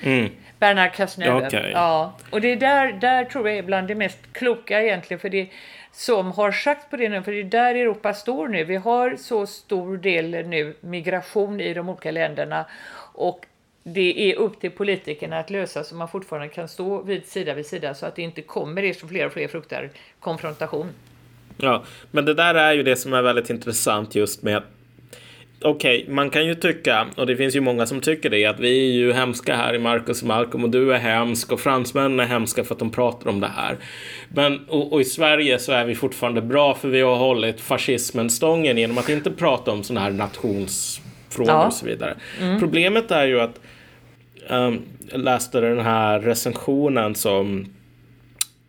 Mm. Bernard Cazeneuve. Okay. Ja, och det är där, där tror jag är bland det mest kloka egentligen, för det som har sagt på det nu, för det är där Europa står nu. Vi har så stor del nu migration i de olika länderna och det är upp till politikerna att lösa så man fortfarande kan stå vid sida vid sida så att det inte kommer det som fler och fler fruktar konfrontation. Ja, men det där är ju det som är väldigt intressant just med Okej, okay, man kan ju tycka, och det finns ju många som tycker det, att vi är ju hemska här i Marcus och Malcolm och du är hemsk och fransmännen är hemska för att de pratar om det här. Men, och, och i Sverige så är vi fortfarande bra för vi har hållit fascismen stången genom att inte prata om sådana här nationsfrågor ja. och så vidare. Mm. Problemet är ju att um, jag läste den här recensionen som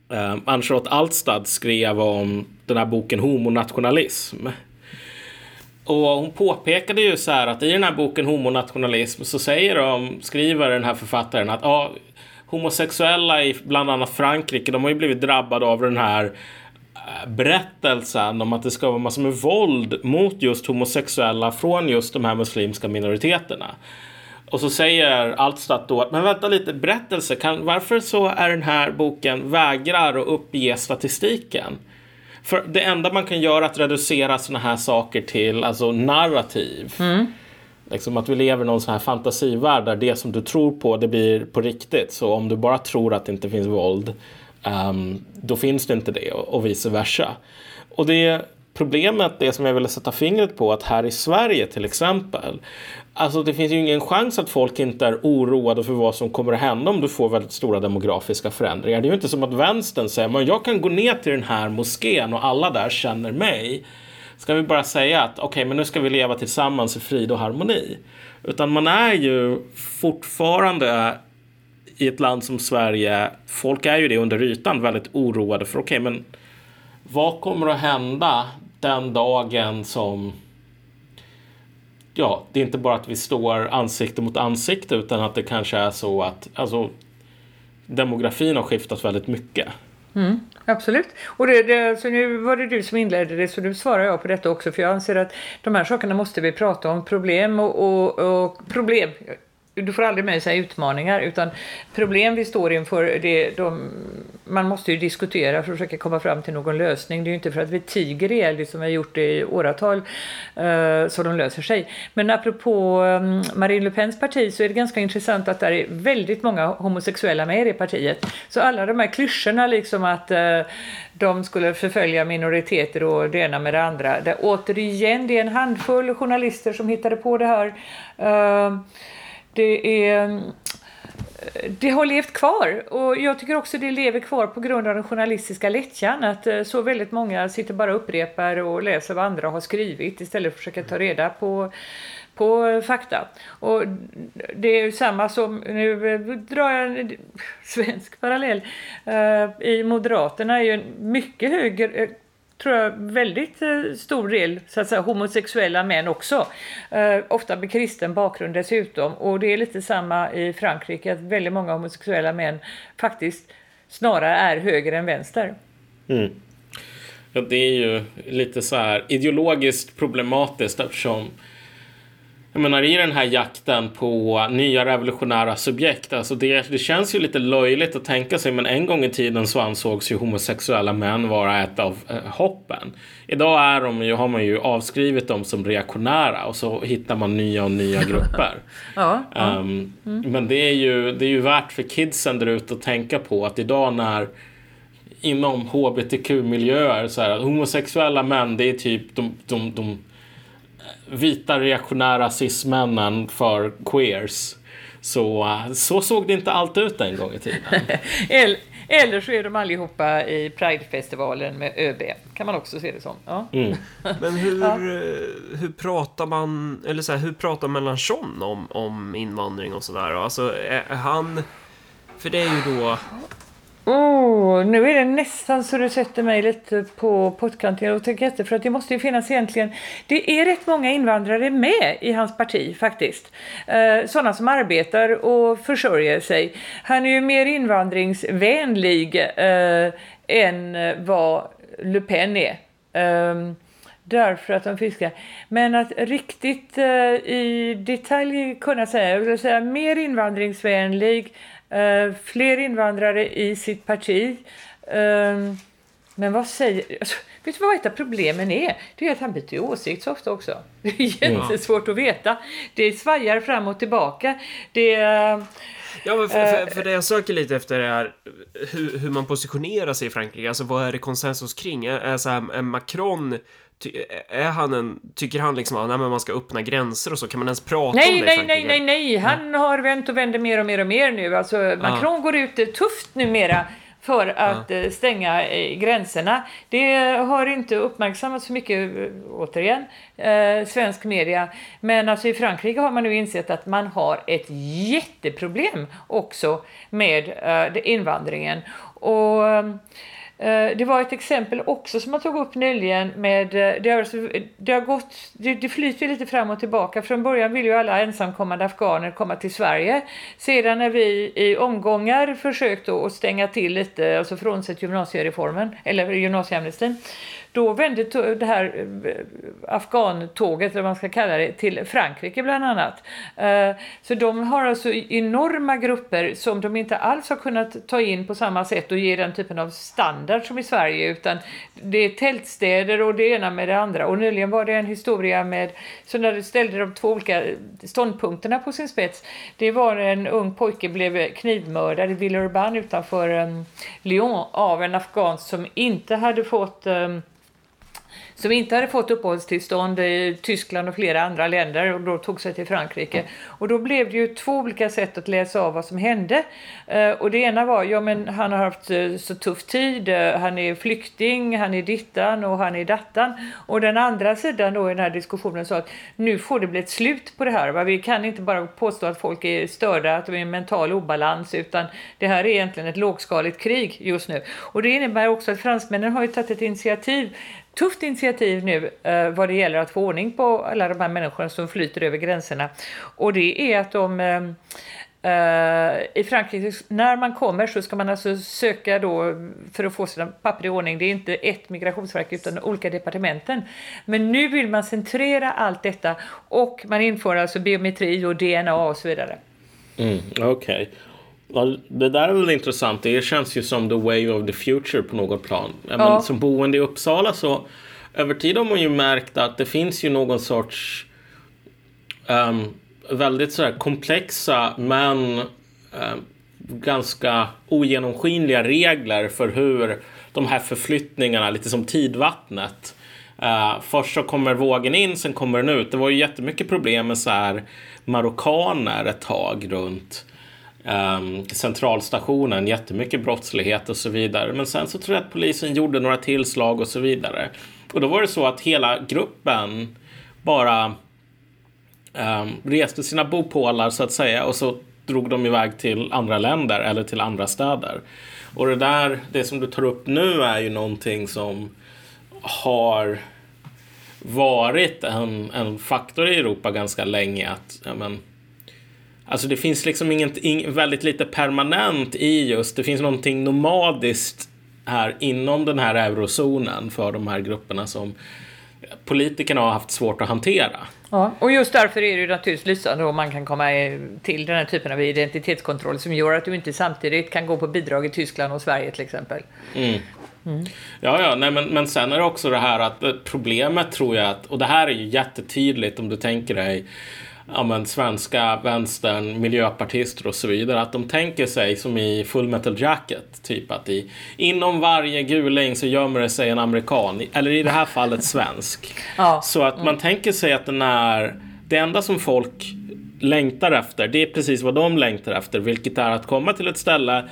um, Ann-Charlotte Altstad skrev om den här boken Homonationalism. Och hon påpekade ju så här att i den här boken Homonationalism så säger de, skriver den här författaren att ja, homosexuella i bland annat Frankrike, de har ju blivit drabbade av den här eh, berättelsen om att det ska vara massor med våld mot just homosexuella från just de här muslimska minoriteterna. Och så säger Altstadt då, att men vänta lite, berättelse, kan, varför så är den här boken vägrar att uppge statistiken? För det enda man kan göra är att reducera sådana här saker till alltså narrativ. Mm. Liksom att vi lever i någon sån här fantasivärld där det som du tror på det blir på riktigt. Så om du bara tror att det inte finns våld um, då finns det inte det och, och vice versa. Och det problemet, det som jag ville sätta fingret på, att här i Sverige till exempel Alltså det finns ju ingen chans att folk inte är oroade för vad som kommer att hända om du får väldigt stora demografiska förändringar. Det är ju inte som att vänstern säger men jag kan gå ner till den här moskén och alla där känner mig. Ska vi bara säga att okej, okay, men nu ska vi leva tillsammans i frid och harmoni. Utan man är ju fortfarande i ett land som Sverige, folk är ju det under ytan väldigt oroade för okej, okay, men vad kommer att hända den dagen som ja, det är inte bara att vi står ansikte mot ansikte utan att det kanske är så att alltså, demografin har skiftat väldigt mycket. Mm, absolut. Och det, det, så nu var det du som inledde det så nu svarar jag på detta också för jag anser att de här sakerna måste vi prata om. Problem och, och, och problem du får aldrig med sig utmaningar utan problem vi står inför, det, de, man måste ju diskutera för att försöka komma fram till någon lösning. Det är ju inte för att vi tiger ihjäl som vi har gjort i åratal uh, så de löser sig. Men apropå um, Marine Le Pens parti så är det ganska intressant att det är väldigt många homosexuella med i det partiet. Så alla de här klyschorna liksom att uh, de skulle förfölja minoriteter och det ena med det andra. Det, återigen, det är en handfull journalister som hittade på det här. Uh, det är det har levt kvar och jag tycker också det lever kvar på grund av den journalistiska lättjan att eh, så väldigt många sitter bara och upprepar och läser vad andra har skrivit istället för att försöka ta reda på på fakta. Och det är ju samma som, nu eh, drar jag en svensk parallell, eh, i Moderaterna är ju en mycket högre tror jag, väldigt eh, stor del så att säga, homosexuella män också. Eh, ofta med kristen bakgrund dessutom. Och det är lite samma i Frankrike, att väldigt många homosexuella män faktiskt snarare är höger än vänster. Mm. Ja, det är ju lite så här ideologiskt problematiskt eftersom jag menar i den här jakten på nya revolutionära subjekt, alltså det, det känns ju lite löjligt att tänka sig, men en gång i tiden så ansågs ju homosexuella män vara ett av eh, hoppen. Idag är de ju, har man ju avskrivit dem som reaktionära och så hittar man nya och nya grupper. ja, ja. Um, mm. Men det är, ju, det är ju värt för kidsen där ute att tänka på att idag när inom hbtq-miljöer så här, homosexuella män, det är typ de, de, de vita reaktionära cis-männen för queers. Så, så såg det inte alltid ut en gång i tiden. Eller så är de allihopa i Pridefestivalen med ÖB. Kan man också se det som. Ja. Mm. Men hur, ja. Eh, hur pratar man, eller så här, hur pratar Mélenchon om, om invandring och sådär? Alltså, är han... För det är ju då Oh, nu är det nästan så du sätter mig lite på pottkanten och tänker efter för att det måste ju finnas egentligen, det är rätt många invandrare med i hans parti faktiskt. Eh, sådana som arbetar och försörjer sig. Han är ju mer invandringsvänlig eh, än vad Le Pen är. Eh, därför att de fiskar. Men att riktigt eh, i detalj kunna säga, jag vill säga mer invandringsvänlig, fler invandrare i sitt parti. Uh, men vad säger... Alltså, vet du vad ett av problemen är? Det är att han byter åsikt så ofta också. Det är mm. jättesvårt att veta. Det svajar fram och tillbaka. Det... Ja, men för, för, för, det jag söker lite efter är hur, hur man positionerar sig i Frankrike. Alltså vad är det konsensus kring? Är, är, så här, är Macron Ty, är han en, tycker han liksom att man ska öppna gränser och så? Kan man ens prata nej, om det Nej, nej, nej, nej, Han har vänt och vänder mer och mer och mer nu. Alltså, Macron ah. går ut tufft numera för att ah. stänga eh, gränserna. Det har inte uppmärksammats så mycket, eh, återigen, eh, svensk media. Men alltså i Frankrike har man nu insett att man har ett jätteproblem också med eh, invandringen. Och Eh, Eh, det var ett exempel också som man tog upp nyligen med, eh, det har, alltså, det har gått, det, det flyter lite fram och tillbaka. Från början ville ju alla ensamkommande afghaner komma till Sverige. Sedan när vi i omgångar försökt att stänga till lite, alltså frånsett gymnasiereformen, eller gymnasieamnestin, då vände det här eh, afghantåget, eller vad man ska kalla det, till Frankrike bland annat. Eh, så de har alltså e- enorma grupper som de inte alls har kunnat ta in på samma sätt och ge den typen av standard som i Sverige, utan det är tältstäder och det ena med det andra. Och nyligen var det en historia med, så när du ställde de två olika ståndpunkterna på sin spets, det var en ung pojke blev knivmördad i Villeurbanne utanför um, Lyon av en afghan som inte hade fått um, som inte hade fått uppehållstillstånd i Tyskland och flera andra länder och då tog sig till Frankrike. Och då blev det ju två olika sätt att läsa av vad som hände. Eh, och det ena var, ja men han har haft eh, så tuff tid, eh, han är flykting, han är dittan och han är dattan. Och den andra sidan då i den här diskussionen sa att nu får det bli ett slut på det här. Vi kan inte bara påstå att folk är störda, att de är i mental obalans, utan det här är egentligen ett lågskaligt krig just nu. Och det innebär också att fransmännen har ju tagit ett initiativ tufft initiativ nu eh, vad det gäller att få ordning på alla de här människorna som flyter över gränserna. Och det är att de eh, eh, i Frankrike, när man kommer så ska man alltså söka då för att få sina papper i ordning. Det är inte ett migrationsverk utan olika departementen. Men nu vill man centrera allt detta och man inför alltså biometri och DNA och så vidare. Mm, Okej. Okay. Det där är väl intressant. Det känns ju som the way of the future på något plan. Ja. Men som boende i Uppsala så över tid har man ju märkt att det finns ju någon sorts um, väldigt sådär komplexa men um, ganska ogenomskinliga regler för hur de här förflyttningarna, lite som tidvattnet. Uh, först så kommer vågen in, sen kommer den ut. Det var ju jättemycket problem med så här marockaner ett tag runt um, centralstationen, jättemycket brottslighet och så vidare. Men sen så tror jag att polisen gjorde några tillslag och så vidare. Och då var det så att hela gruppen bara um, reste sina bopålar så att säga och så drog de iväg till andra länder eller till andra städer. Och det där, det som du tar upp nu är ju någonting som har varit en, en faktor i Europa ganska länge. Att, ja, men, Alltså det finns liksom inget, ing, väldigt lite permanent i just, det finns någonting nomadiskt här inom den här eurozonen för de här grupperna som politikerna har haft svårt att hantera. Ja, och just därför är det naturligtvis lysande om man kan komma till den här typen av identitetskontroll som gör att du inte samtidigt kan gå på bidrag i Tyskland och Sverige till exempel. Mm. Mm. Ja, ja, nej, men, men sen är det också det här att problemet tror jag att, och det här är ju jättetydligt om du tänker dig ja, men, svenska vänstern, miljöpartister och så vidare, att de tänker sig som i Full Metal Jacket, typ att i, inom varje guling så gömmer det sig en amerikan, eller i det här fallet svensk. Ja. Så att man mm. tänker sig att den är, det enda som folk längtar efter, det är precis vad de längtar efter, vilket är att komma till ett ställe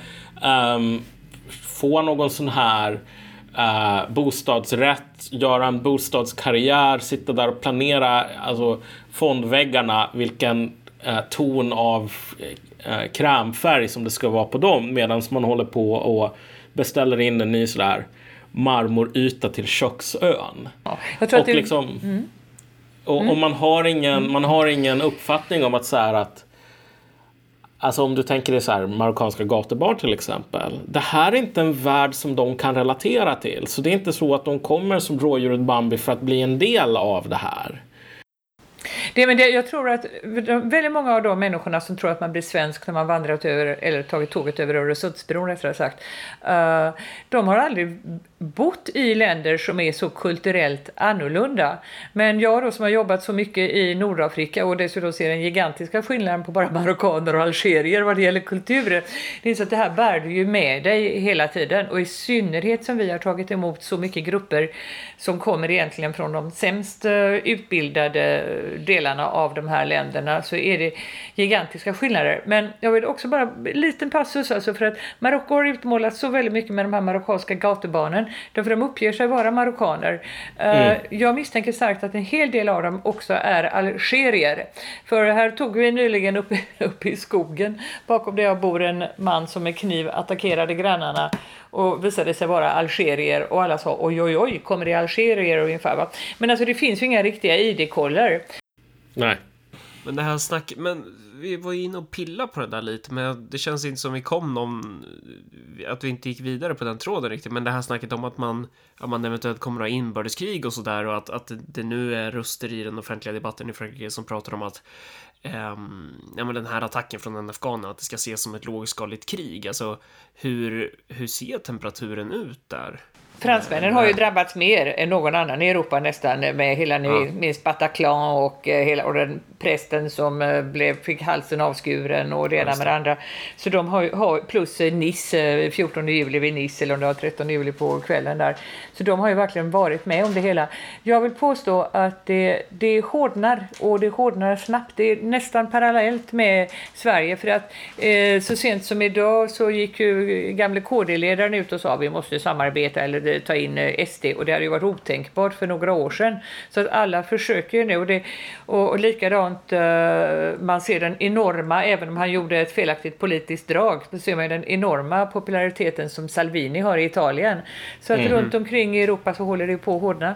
um, få någon sån här uh, bostadsrätt, göra en bostadskarriär, sitta där och planera alltså, fondväggarna, vilken uh, ton av uh, krämfärg som det ska vara på dem medan man håller på och beställer in en ny sådär marmoryta till köksön. Ja, och det... liksom, mm. och, mm. och, man, har ingen, man har ingen uppfattning om att så här att Alltså om du tänker dig så här, marockanska gatubarn till exempel. Det här är inte en värld som de kan relatera till. Så det är inte så att de kommer som rådjuret Bambi för att bli en del av det här. Det, men det, jag tror att väldigt många av de människorna som tror att man blir svensk när man vandrat över, eller tagit tåget över Öresundsbron rättare sagt, uh, de har aldrig bott i länder som är så kulturellt annorlunda. Men jag då som har jobbat så mycket i Nordafrika och dessutom ser den gigantiska skillnaden på bara marockaner och algerier vad det gäller kulturer. Det är så att det här bär du ju med dig hela tiden och i synnerhet som vi har tagit emot så mycket grupper som kommer egentligen från de sämst eh, utbildade delarna av de här länderna så är det gigantiska skillnader. Men jag vill också bara en liten passus alltså för att Marocko har utmålats så väldigt mycket med de här marockanska gatubarnen därför de uppger sig vara marockaner. Eh, mm. Jag misstänker starkt att en hel del av dem också är algerier. För här tog vi nyligen upp, upp i skogen bakom där jag bor en man som med kniv attackerade grannarna och visade sig vara algerier och alla sa oj oj oj kommer det algerier ungefär va. Men alltså det finns ju inga riktiga ID-koller. Nej. Men det här snacket, men vi var ju inne och pillade på det där lite, men det känns inte som vi kom någon, att vi inte gick vidare på den tråden riktigt. Men det här snacket om att man, att man eventuellt kommer att ha inbördeskrig och sådär och att, att det nu är röster i den offentliga debatten i Frankrike som pratar om att um, ja, men den här attacken från en afghan, att det ska ses som ett lågskaligt krig. Alltså, hur, hur ser temperaturen ut där? Fransmännen har ju drabbats mer än någon annan i Europa nästan med hela, ni ja. minns Bataclan och, eh, hela, och den prästen som eh, blev, fick halsen avskuren och det ena med det andra. Så de har, har plus Nice, 14 juli vid Nice eller om det var 13 juli på kvällen där. Så de har ju verkligen varit med om det hela. Jag vill påstå att det, det hårdnar och det hårdnar snabbt. Det är nästan parallellt med Sverige för att eh, så sent som idag så gick ju gamle KD-ledaren ut och sa vi måste samarbeta eller ta in eh, SD och det hade ju varit otänkbart för några år sedan. Så att alla försöker ju nu och, det, och, och likadant eh, man ser den enorma, även om han gjorde ett felaktigt politiskt drag, så ser man den enorma populariteten som Salvini har i Italien. Så att mm. runt omkring i Europa så håller det på att hårdna.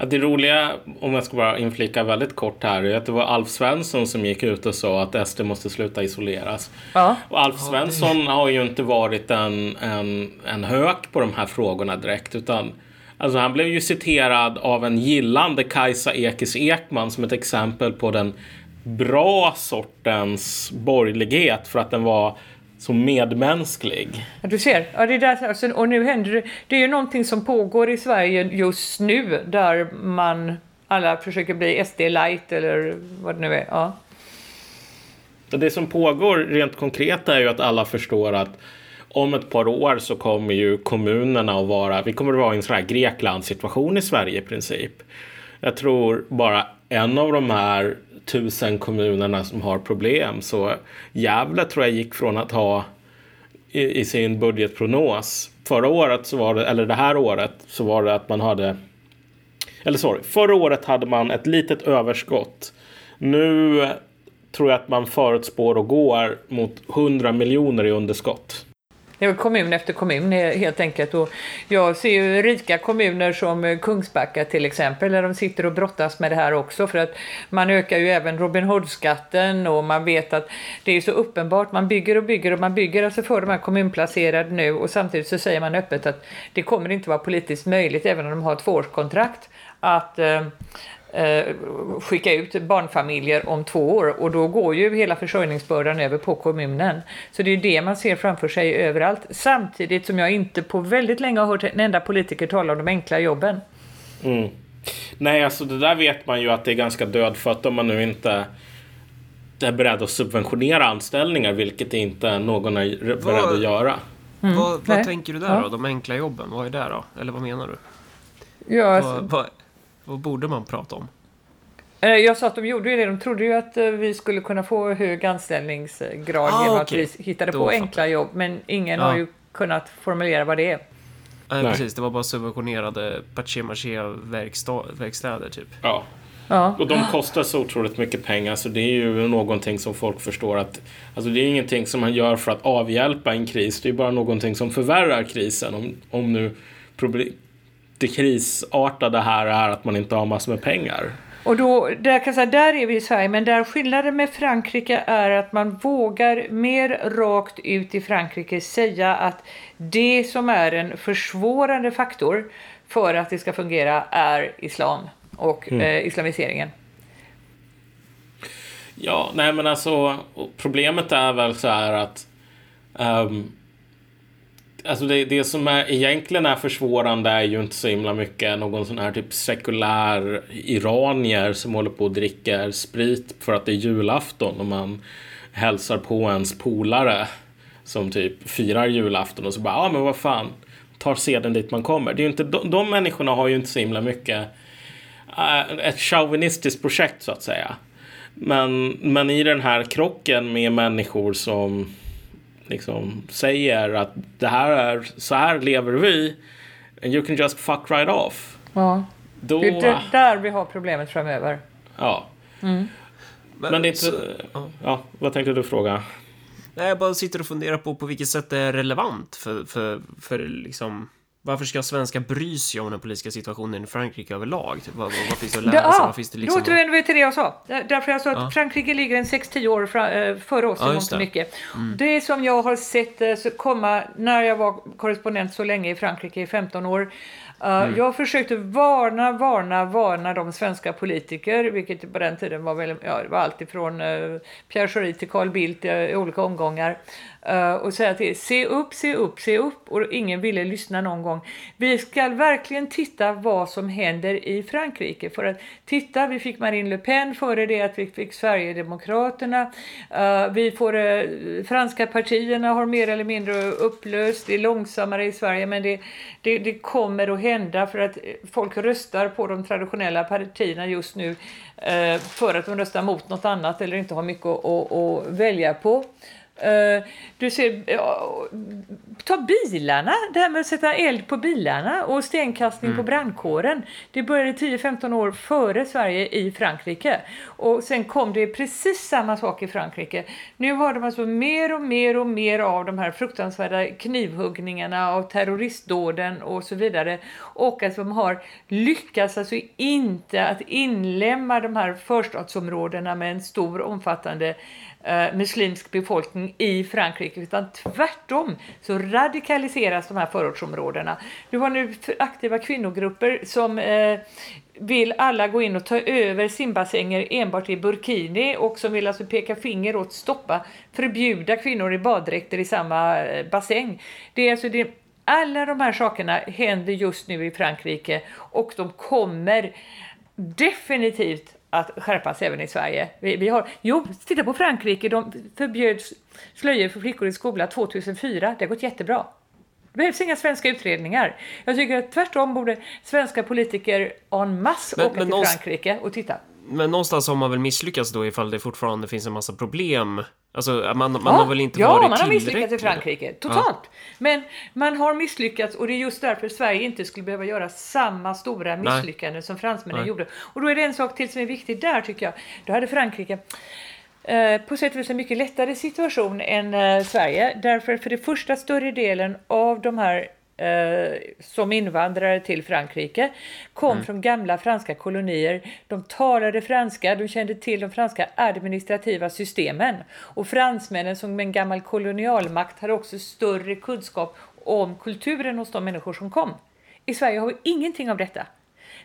Ja, det roliga, om jag ska bara inflika väldigt kort här, är att det var Alf Svensson som gick ut och sa att SD måste sluta isoleras. Ja. Och Alf Svensson har ju inte varit en, en, en hök på de här frågorna direkt, utan Alltså han blev ju citerad av en gillande Kajsa Ekis Ekman som ett exempel på den bra sortens borgerlighet för att den var så medmänsklig. Ja, du ser, ja, det är där, alltså, och nu händer det. Det är ju någonting som pågår i Sverige just nu där man alla försöker bli SD light eller vad det nu är. Ja. Det som pågår rent konkret är ju att alla förstår att om ett par år så kommer ju kommunerna att vara, vi kommer att vara i en sån här Grekland situation i Sverige i princip. Jag tror bara en av de här tusen kommunerna som har problem. Så Gävle tror jag gick från att ha i, i, sin budgetprognos. Förra året så var det, eller det här året så var det att man hade eller sorry, förra året hade man ett litet överskott. Nu tror jag att man förutspår och går mot 100 miljoner i underskott. Det är kommun efter kommun eh, helt enkelt. Och jag ser ju rika kommuner som eh, Kungsbacka till exempel, där de sitter och brottas med det här också. För att man ökar ju även Robin Hood-skatten och man vet att det är så uppenbart. Man bygger och bygger och man bygger alltså för de här kommunplacerade nu och samtidigt så säger man öppet att det kommer inte vara politiskt möjligt, även om de har tvåårskontrakt, att eh, skicka ut barnfamiljer om två år och då går ju hela försörjningsbördan över på kommunen. Så det är det man ser framför sig överallt. Samtidigt som jag inte på väldigt länge har hört en enda politiker tala om de enkla jobben. Mm. Nej, alltså det där vet man ju att det är ganska dödfött om man nu inte är beredd att subventionera anställningar, vilket inte någon är beredd vad, att göra. Mm. Vad, vad tänker du där ja. då? De enkla jobben, vad är det då? Eller vad menar du? Ja, alltså, vad, vad borde man prata om? Eh, jag sa att de gjorde ju det. De trodde ju att eh, vi skulle kunna få hög anställningsgrad ah, genom okay. att vi hittade Då på enkla jobb. Men ingen ja. har ju kunnat formulera vad det är. Nej, Nej. precis. Det var bara subventionerade paché-maché-verkstäder, typ. Ja. ja. Och de kostar så otroligt mycket pengar så det är ju någonting som folk förstår att Alltså det är ingenting som man gör för att avhjälpa en kris. Det är bara någonting som förvärrar krisen. Om, om nu det krisartade här är att man inte har massor med pengar. Och då, där, kan säga, där är vi i Sverige, men där skillnaden med Frankrike är att man vågar mer rakt ut i Frankrike säga att det som är en försvårande faktor för att det ska fungera är islam och mm. eh, islamiseringen. Ja, nej men alltså problemet är väl så här att um, Alltså det, det som är, egentligen är försvårande är ju inte så himla mycket någon sån här typ sekulär iranier som håller på och dricker sprit för att det är julafton och man hälsar på ens polare som typ firar julafton och så bara, ja ah, men vad fan, tar seden dit man kommer. Det är ju inte, de, de människorna har ju inte så himla mycket äh, ett chauvinistiskt projekt så att säga. Men, men i den här krocken med människor som liksom säger att det här är, så här lever vi. And you can just fuck right off. Ja. Då, det är där vi har problemet framöver. Ja. Mm. Men, Men det är inte... Så, ja, vad tänkte du fråga? Nej, jag bara sitter och funderar på på vilket sätt det är relevant för, för, för liksom varför ska svenskar bry sig om den politiska situationen i Frankrike överlag? Typ, vad, vad, finns det att lära sig? Vad finns det liksom... Då återvänder vi till det jag sa. Därför jag sa att ja. Frankrike ligger en 6-10 år eh, före oss ja, mångt mycket. Mm. Det som jag har sett eh, komma när jag var korrespondent så länge i Frankrike i 15 år mm. Jag försökte varna, varna, varna de svenska politiker, vilket på den tiden var, väl, ja, det var allt ifrån Pierre Schori till Carl Bildt i olika omgångar. Eh, och säga till se upp, se upp, se upp. Och ingen ville lyssna någon gång. Vi ska verkligen titta vad som händer i Frankrike. För att titta, vi fick Marine Le Pen före det att vi fick Sverigedemokraterna. Uh, vi får, uh, franska partierna har mer eller mindre upplöst. Det är långsammare i Sverige men det, det, det kommer att hända för att folk röstar på de traditionella partierna just nu för att de röstar mot något annat eller inte har mycket att, att, att välja på. Uh, du ser, uh, ta bilarna, det här med att sätta eld på bilarna och stenkastning mm. på brandkåren. Det började 10-15 år före Sverige i Frankrike. Och sen kom det precis samma sak i Frankrike. Nu har de alltså mer och mer och mer av de här fruktansvärda knivhuggningarna och terroristdåden och så vidare. Och att de har lyckats alltså inte att inlämna de här förstadsområdena med en stor omfattande eh, muslimsk befolkning i Frankrike utan tvärtom så radikaliseras de här förortsområdena. Du har nu aktiva kvinnogrupper som eh, vill alla gå in och ta över simbassänger enbart i burkini och som vill alltså peka finger åt stoppa, förbjuda kvinnor i baddräkter i samma eh, bassäng. Det är alltså det, alla de här sakerna händer just nu i Frankrike och de kommer definitivt att skärpas även i Sverige. Vi, vi, har, jo, titta på Frankrike, de förbjöd slöjor för flickor i skolan 2004. Det har gått jättebra. Det behövs inga svenska utredningar. Jag tycker att tvärtom borde svenska politiker en masse men, åka men till Frankrike och titta. Men någonstans har man väl misslyckats då ifall det fortfarande finns en massa problem Alltså, man, man ja, har väl inte ja, varit Ja, man har misslyckats i Frankrike. Totalt. Ja. Men man har misslyckats och det är just därför Sverige inte skulle behöva göra samma stora misslyckande Nej. som fransmännen Nej. gjorde. Och då är det en sak till som är viktig där tycker jag. Då hade Frankrike eh, på sätt och vis en mycket lättare situation än eh, Sverige. Därför för det första större delen av de här eh, som invandrare till Frankrike kom mm. från gamla franska kolonier. De talade franska, de kände till de franska administrativa systemen. Och fransmännen som en gammal kolonialmakt hade också större kunskap om kulturen hos de människor som kom. I Sverige har vi ingenting av detta.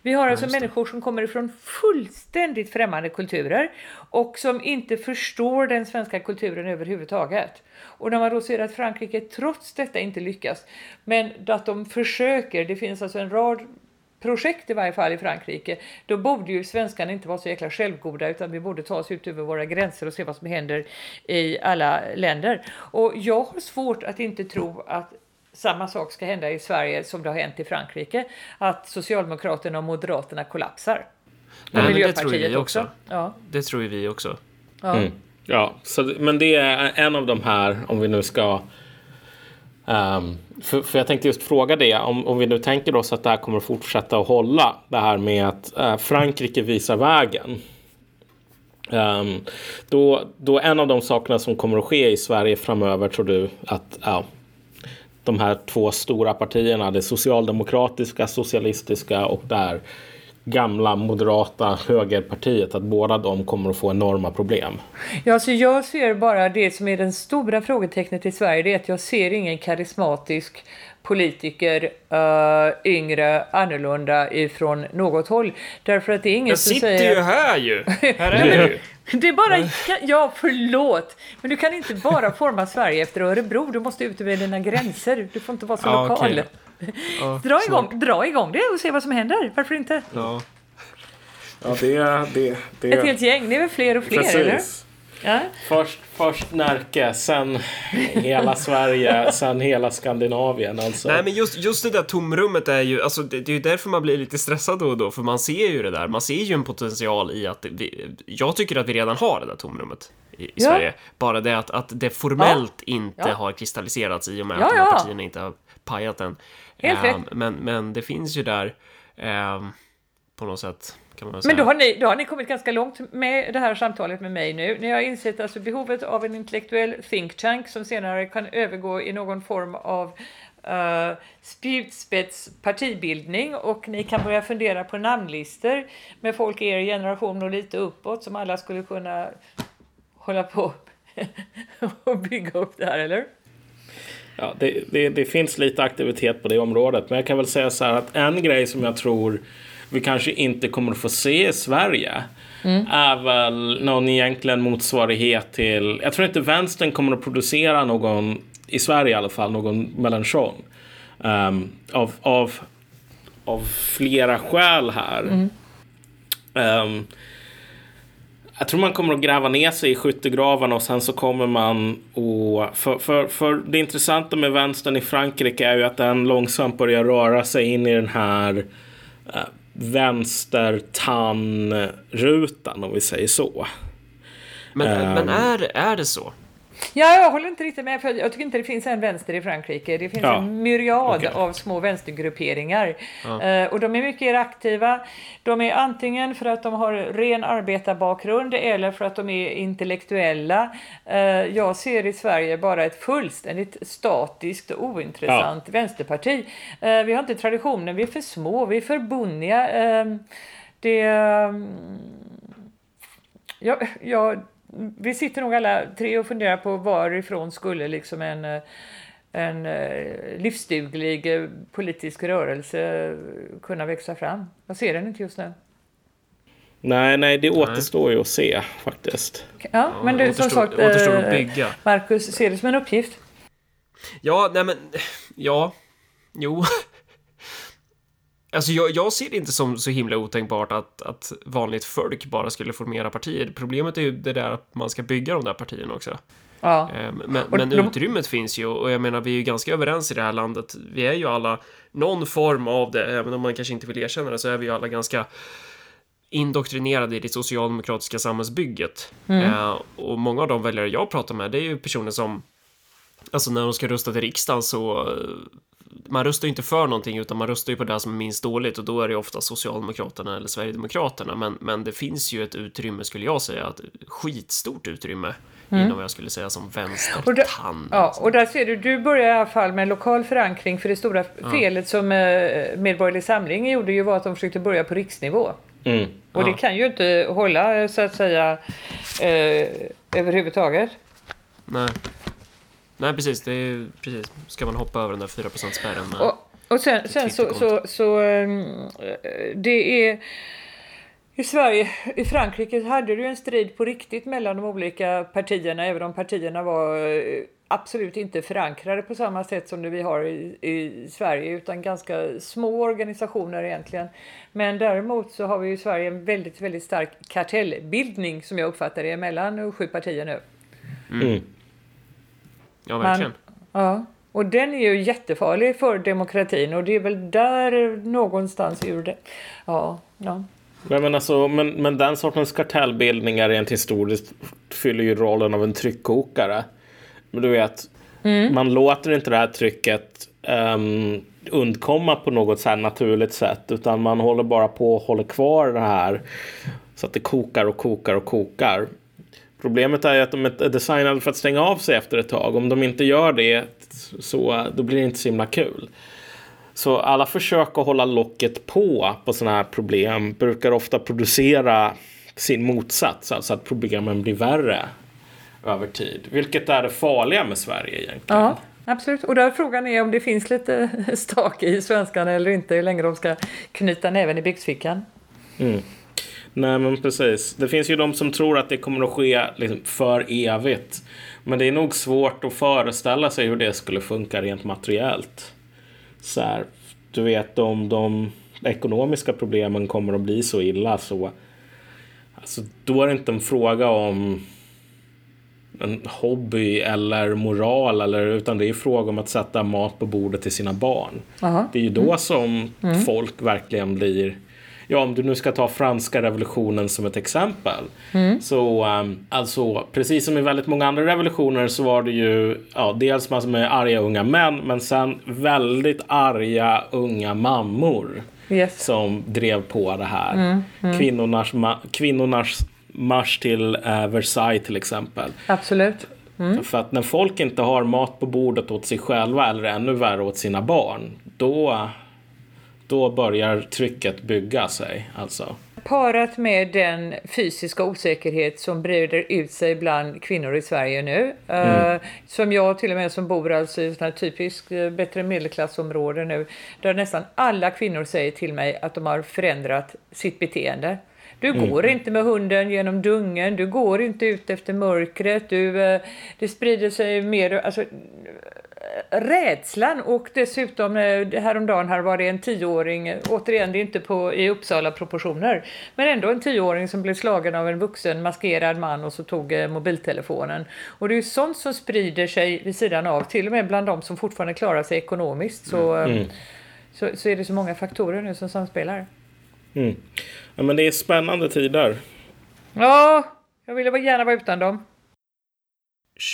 Vi har alltså människor som kommer ifrån fullständigt främmande kulturer och som inte förstår den svenska kulturen överhuvudtaget. Och när man då ser att Frankrike trots detta inte lyckas, men att de försöker, det finns alltså en rad projekt i varje fall i Frankrike, då borde ju svenskarna inte vara så jäkla självgoda utan vi borde ta oss ut över våra gränser och se vad som händer i alla länder. Och jag har svårt att inte tro att samma sak ska hända i Sverige som det har hänt i Frankrike. Att Socialdemokraterna och Moderaterna kollapsar. Och Nej, det tror vi också. också. Ja. Det tror vi också. Ja, mm. ja så, men det är en av de här, om vi nu ska Um, för, för, jag tänkte just fråga det, om, om vi nu tänker oss att det här kommer att fortsätta att hålla, det här med att uh, Frankrike visar vägen. Um, då, då en av de sakerna som kommer att ske i Sverige framöver tror du att uh, de här två stora partierna, det socialdemokratiska, socialistiska och där gamla moderata högerpartiet, att båda de kommer att få enorma problem. Ja, så jag ser bara det som är den stora frågetecknet i Sverige, det är att jag ser ingen karismatisk politiker, uh, yngre, annorlunda ifrån något håll. Därför att det är ingen jag som säger... Jag sitter ju här ju! Här är du! Det är bara, ja förlåt, men du kan inte bara forma Sverige efter Örebro, du måste ut över dina gränser, du får inte vara så ja, lokal. Okay. Ja, dra, igång, dra igång det och se vad som händer, varför inte? Ja, ja det, det, det... Ett helt gäng, det är väl fler och fler, Precis. eller? Ja. Först, först Närke, sen hela Sverige, sen hela Skandinavien. Alltså. Nej, men just, just det där tomrummet är ju, alltså det, det är ju därför man blir lite stressad då och då, för man ser ju det där. Man ser ju en potential i att vi, jag tycker att vi redan har det där tomrummet i, i ja. Sverige. Bara det att, att det formellt ja. inte har kristalliserats i och med att de här partierna inte har pajat än. Helt um, men, men det finns ju där um, på något sätt men då har, ni, då har ni kommit ganska långt med det här samtalet med mig nu. Ni har insett alltså behovet av en intellektuell think tank som senare kan övergå i någon form av uh, spjutspets partibildning och ni kan börja fundera på namnlistor med folk i er generation och lite uppåt som alla skulle kunna hålla på och bygga upp det här, eller? Ja, det, det, det, finns lite aktivitet på det området, men jag kan väl säga så här att en grej som jag tror vi kanske inte kommer att få se i Sverige mm. är väl någon egentligen motsvarighet till... Jag tror inte vänstern kommer att producera någon, i Sverige i alla fall, någon Mélenchon. Um, ehm, av, av, av flera skäl här. Mm. Um, jag tror man kommer att gräva ner sig i skyttegravarna och sen så kommer man att... För, för, för det intressanta med vänstern i Frankrike är ju att den långsamt börjar röra sig in i den här eh, uh, vänster tandrutan om vi säger så. Men, men är, är det så? Ja, jag håller inte riktigt med. För jag tycker inte det finns en vänster i Frankrike. Det finns ja. en myriad okay. av små vänstergrupperingar. Ja. Uh, och de är mycket aktiva. De är antingen för att de har ren arbetarbakgrund eller för att de är intellektuella. Uh, jag ser i Sverige bara ett fullständigt statiskt och ointressant ja. vänsterparti. Uh, vi har inte traditionen, vi är för små, vi är för bonniga. Ehm, det... Um, ja, ja, vi sitter nog alla tre och funderar på varifrån skulle liksom en, eh, en eh, livsduglig eh, politisk rörelse kunna växa fram. Jag ser den inte just nu. Nej, nej, det återstår ju att se faktiskt. Ja, men du som sagt, Marcus, ser det som en uppgift? Ja, nej men, ja, jo. Alltså jag, jag, ser det inte som så himla otänkbart att, att vanligt folk bara skulle formera partier. Problemet är ju det där att man ska bygga de där partierna också. Ja. Ehm, men, men utrymmet finns ju och jag menar vi är ju ganska överens i det här landet. Vi är ju alla någon form av det, även om man kanske inte vill erkänna det så är vi ju alla ganska indoktrinerade i det socialdemokratiska samhällsbygget. Mm. Ehm, och många av de väljare jag pratar med det är ju personer som Alltså när de ska rösta till riksdagen så man röstar ju inte för någonting utan man röstar ju på det som är minst dåligt och då är det ofta Socialdemokraterna eller Sverigedemokraterna. Men, men det finns ju ett utrymme skulle jag säga, ett skitstort utrymme mm. inom vad jag skulle säga som vänstertand. Ja, och där ser du, du börjar i alla fall med lokal förankring för det stora felet som eh, Medborgerlig Samling gjorde ju var att de försökte börja på riksnivå. Mm. Och ja. det kan ju inte hålla så att säga eh, överhuvudtaget. Nej. Nej, precis. Det är, precis. Ska man hoppa över den där 4 spärren Och, och sen, sen så, så, så, um, det är... I Sverige, i Frankrike hade du en strid på riktigt mellan de olika partierna, även om partierna var eh, absolut inte förankrade på samma sätt som det vi har i, i, Sverige, utan ganska små organisationer egentligen. Men däremot så har vi i Sverige en väldigt, väldigt stark kartellbildning som jag uppfattar det, mellan sju partier nu. Mm. Ja, verkligen. Man, ja, och den är ju jättefarlig för demokratin och det är väl där någonstans ur det. Ja, ja. Men, men, alltså, men, men den sortens kartellbildningar rent historiskt fyller ju rollen av en tryckkokare. Men du vet, Mm. Man låter inte det här trycket um, undkomma på något så här naturligt sätt. Utan man håller bara på och håller kvar det här. Så att det kokar och kokar och kokar. Problemet är att de är designade för att stänga av sig efter ett tag. Om de inte gör det så då blir det inte så himla kul. Så alla försök att hålla locket på på sådana här problem brukar ofta producera sin motsats, alltså att problemen blir värre över tid. Vilket är det farliga med Sverige egentligen. Ja, absolut. Och där frågan är om det finns lite stake i svenskarna eller inte, hur länge de ska knyta näven i byxfickan. Mm. Nej men precis. Det finns ju de som tror att det kommer att ske liksom, för evigt. Men det är nog svårt att föreställa sig hur det skulle funka rent materiellt. Så här, du vet om de ekonomiska problemen kommer att bli så illa så alltså, då är det inte en fråga om en hobby eller moral eller utan det är fråga om att sätta mat på bordet till sina barn. Aha. Det är ju då mm. som mm. folk verkligen blir ja, om du nu ska ta franska revolutionen som ett exempel. Mm. Så um, alltså, precis som i väldigt många andra revolutioner så var det ju ja, dels massor med arga unga män, men sen väldigt arga unga mammor. Yes. Som drev på det här. Mm. Mm. Kvinnornas, kvinnornas marsch till uh, Versailles till exempel. Absolut. Mm. För att när folk inte har mat på bordet åt sig själva eller ännu värre åt sina barn, då då börjar trycket bygga sig. Alltså. Parat med den fysiska osäkerhet som breder ut sig bland kvinnor i Sverige nu. Mm. Uh, som jag till och med som bor alltså i ett typiskt uh, bättre medelklassområde nu. Där nästan alla kvinnor säger till mig att de har förändrat sitt beteende. Du mm. går inte med hunden genom dungen, du går inte ut efter mörkret, du, uh, det sprider sig mer, alltså rädslan och dessutom eh, häromdagen här var det en tioåring, återigen det är inte på, i Uppsala proportioner, men ändå en tioåring som blev slagen av en vuxen maskerad man och så tog eh, mobiltelefonen. Och det är ju sånt som sprider sig vid sidan av, till och med bland de som fortfarande klarar sig ekonomiskt så, mm. mm. så, så, är det så många faktorer nu som samspelar. Mm. Ja, men det är spännande tider. Ja, jag ville gärna vara utan dem.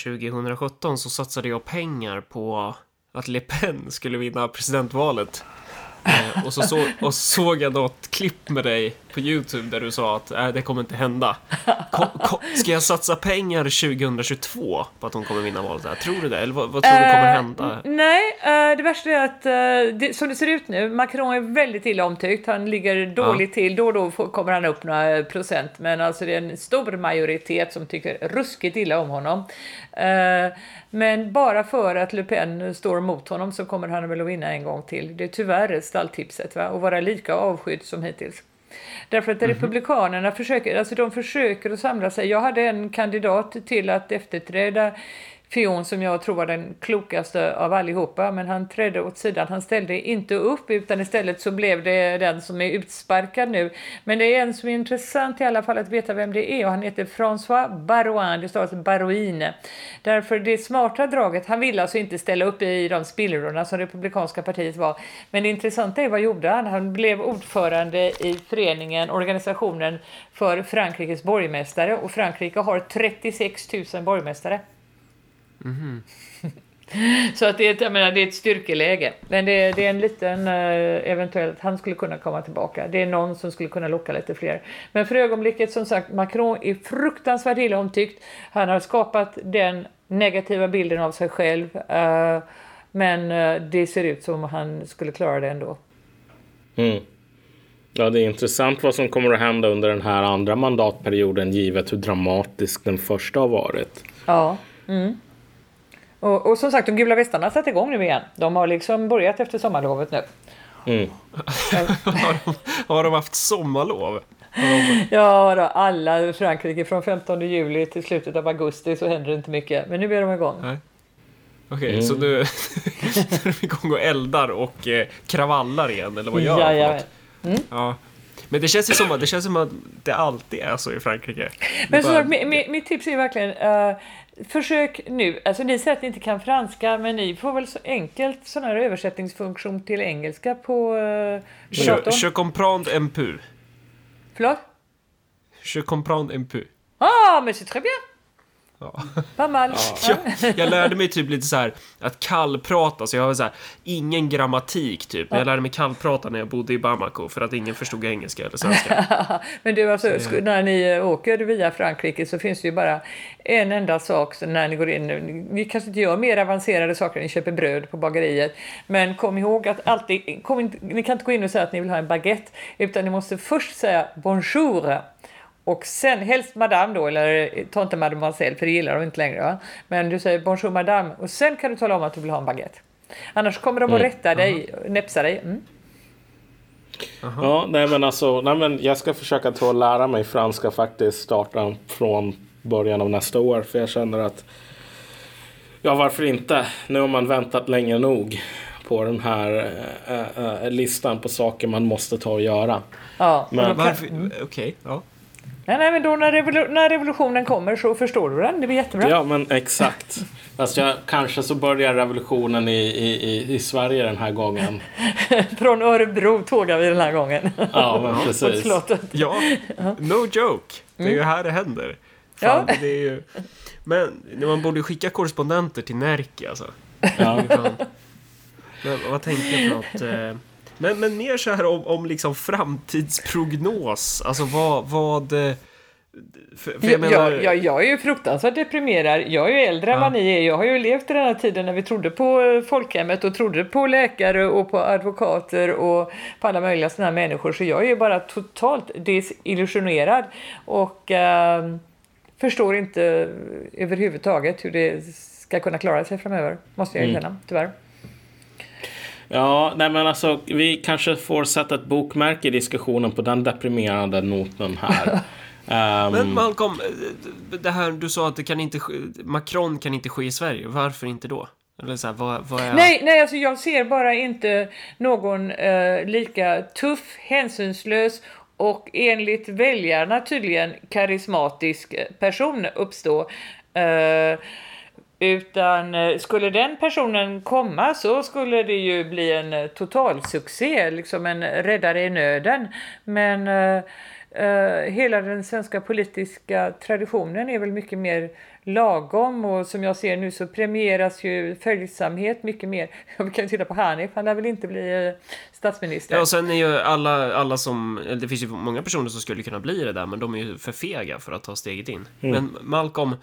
2017 så satsade jag pengar på att Le Pen skulle vinna presidentvalet. Eh, och, så så, och såg jag något klipp med dig på Youtube där du sa att äh, det kommer inte hända. Ko, ko, ska jag satsa pengar 2022 på att hon kommer vinna valet? Där? Tror du det? Eller vad, vad tror du kommer eh, hända? nej, uh, det värsta är att uh, det, som det ser ut nu, Macron är väldigt illa omtyckt. Han ligger dåligt till. Då och då kommer han upp några procent, men alltså det är en stor majoritet som tycker ruskigt illa om honom. Men bara för att Le Pen står mot honom så kommer han väl att vinna en gång till. Det är tyvärr stalltipset va? och vara lika avskydd som hittills. Därför att mm -hmm. Republikanerna försöker, alltså de försöker att samla sig. Jag hade en kandidat till att efterträda Fion som jag tror var den klokaste av allihopa, men han trädde åt sidan. Han ställde inte upp utan istället så blev det den som är utsparkad nu. Men det är en som är intressant i alla fall att veta vem det är och han heter François Barouin, det stavas alltså Barouine. Därför det smarta draget, han ville alltså inte ställa upp i de spillrorna som Republikanska partiet var. Men det intressanta är vad gjorde han? Han blev ordförande i föreningen, organisationen för Frankrikes borgmästare och Frankrike har 36 000 borgmästare. Mm. Så att det, är ett, jag menar, det är ett styrkeläge. Men det är, det är en liten, uh, eventuellt, han skulle kunna komma tillbaka. Det är någon som skulle kunna locka lite fler. Men för ögonblicket, som sagt, Macron är fruktansvärt illa omtyckt. Han har skapat den negativa bilden av sig själv. Uh, men uh, det ser ut som han skulle klara det ändå. Mm. Ja, det är intressant vad som kommer att hända under den här andra mandatperioden givet hur dramatisk den första har varit. Ja. Mm. Och, och som sagt, de gula västarna har satt igång nu igen. De har liksom börjat efter sommarlovet nu. Mm. har, de, har de haft sommarlov? Ja, då, alla i Frankrike från 15 juli till slutet av augusti så händer det inte mycket. Men nu är de igång. Okej, okay, mm. så nu, är de igång och eldar och eh, kravallar igen, eller vad gör de? Ja, mm. ja. Men det känns ju som att det, känns som att det alltid är så i Frankrike. Men bara... så, mitt, mitt tips är verkligen uh, Försök nu, alltså ni säger att ni inte kan franska, men ni får väl så enkelt sån här översättningsfunktion till engelska på uh, je, je comprends un peu. Förlåt? Je comprends un peu. Ah, men c'est très bien! Ja. Mammal. Jag, jag lärde mig typ lite så här att kallprata, så jag har så här, ingen grammatik typ. Jag lärde mig kallprata när jag bodde i Bamako för att ingen förstod engelska eller svenska. Men du, alltså, sk- när ni eh, åker via Frankrike så finns det ju bara en enda sak så när ni går in. Ni kanske inte gör mer avancerade saker än ni köper bröd på bageriet. Men kom ihåg att alltid, kom inte, ni kan inte gå in och säga att ni vill ha en baguette, utan ni måste först säga bonjour. Och sen helst madame då, eller ta inte mademoiselle för det gillar de inte längre. Va? Men du säger bonjour madame och sen kan du tala om att du vill ha en baguette. Annars kommer de att rätta dig, näpsa dig. Mm. Ja, nej men alltså, nej men jag ska försöka ta och lära mig franska faktiskt starta från början av nästa år. För jag känner att, ja varför inte? Nu har man väntat länge nog på den här äh, äh, listan på saker man måste ta och göra. Ja, Men Varför? Okej, ja. Nej, nej, men då när, revolu- när revolutionen kommer så förstår du den. Det blir jättebra. Ja, men exakt. Fast jag, kanske så börjar revolutionen i, i, i, Sverige den här gången. Från Örebro tågar vi den här gången. Ja, men precis. Ja, no joke. Det är ju här det händer. Fan, Ja. det är ju... Men man borde skicka korrespondenter till Närke alltså. Ja. Men vad tänkte jag för något? Eh, Men, men mer så här om, om liksom framtidsprognos. Alltså vad... vad eh, för, för jag menar... jag, jag, jag är ju fruktansvärt deprimerad. Jag är ju äldre än vad ni är. Jag har ju levt i den här tiden när vi trodde på eh, folkhemmet och trodde på läkare och på advokater och på alla möjliga sådana här människor. Så jag är ju bara totalt desillusionerad och eh, förstår inte överhuvudtaget hur det ska kunna klara sig framöver. Måste jag erkänna, tyvärr. Ja, nej men alltså vi kanske får sätta ett bokmärke i diskussionen på den deprimerande noten här. Ehm, Men Malcolm, det här du sa att det kan inte ske, Macron kan inte ske i Sverige. Varför inte då? Eller så här, vad, vad är... Nej, nej alltså jag ser bara inte någon eh, lika tuff, hänsynslös och enligt väljarna tydligen karismatisk person uppstå. Eh, utan eh, skulle den personen komma så skulle det ju bli en eh, totalsuccé, liksom en räddare i nöden. Men eh, eh, hela den svenska politiska traditionen är väl mycket mer lagom och som jag ser nu så premieras ju följsamhet mycket mer. Vi kan ju titta på Hanif, han lär väl inte bli statsminister. Ja, och sen är ju alla, alla som... Det finns ju många personer som skulle kunna bli det där, men de är ju för fega för att ta steget in. Men Malcolm,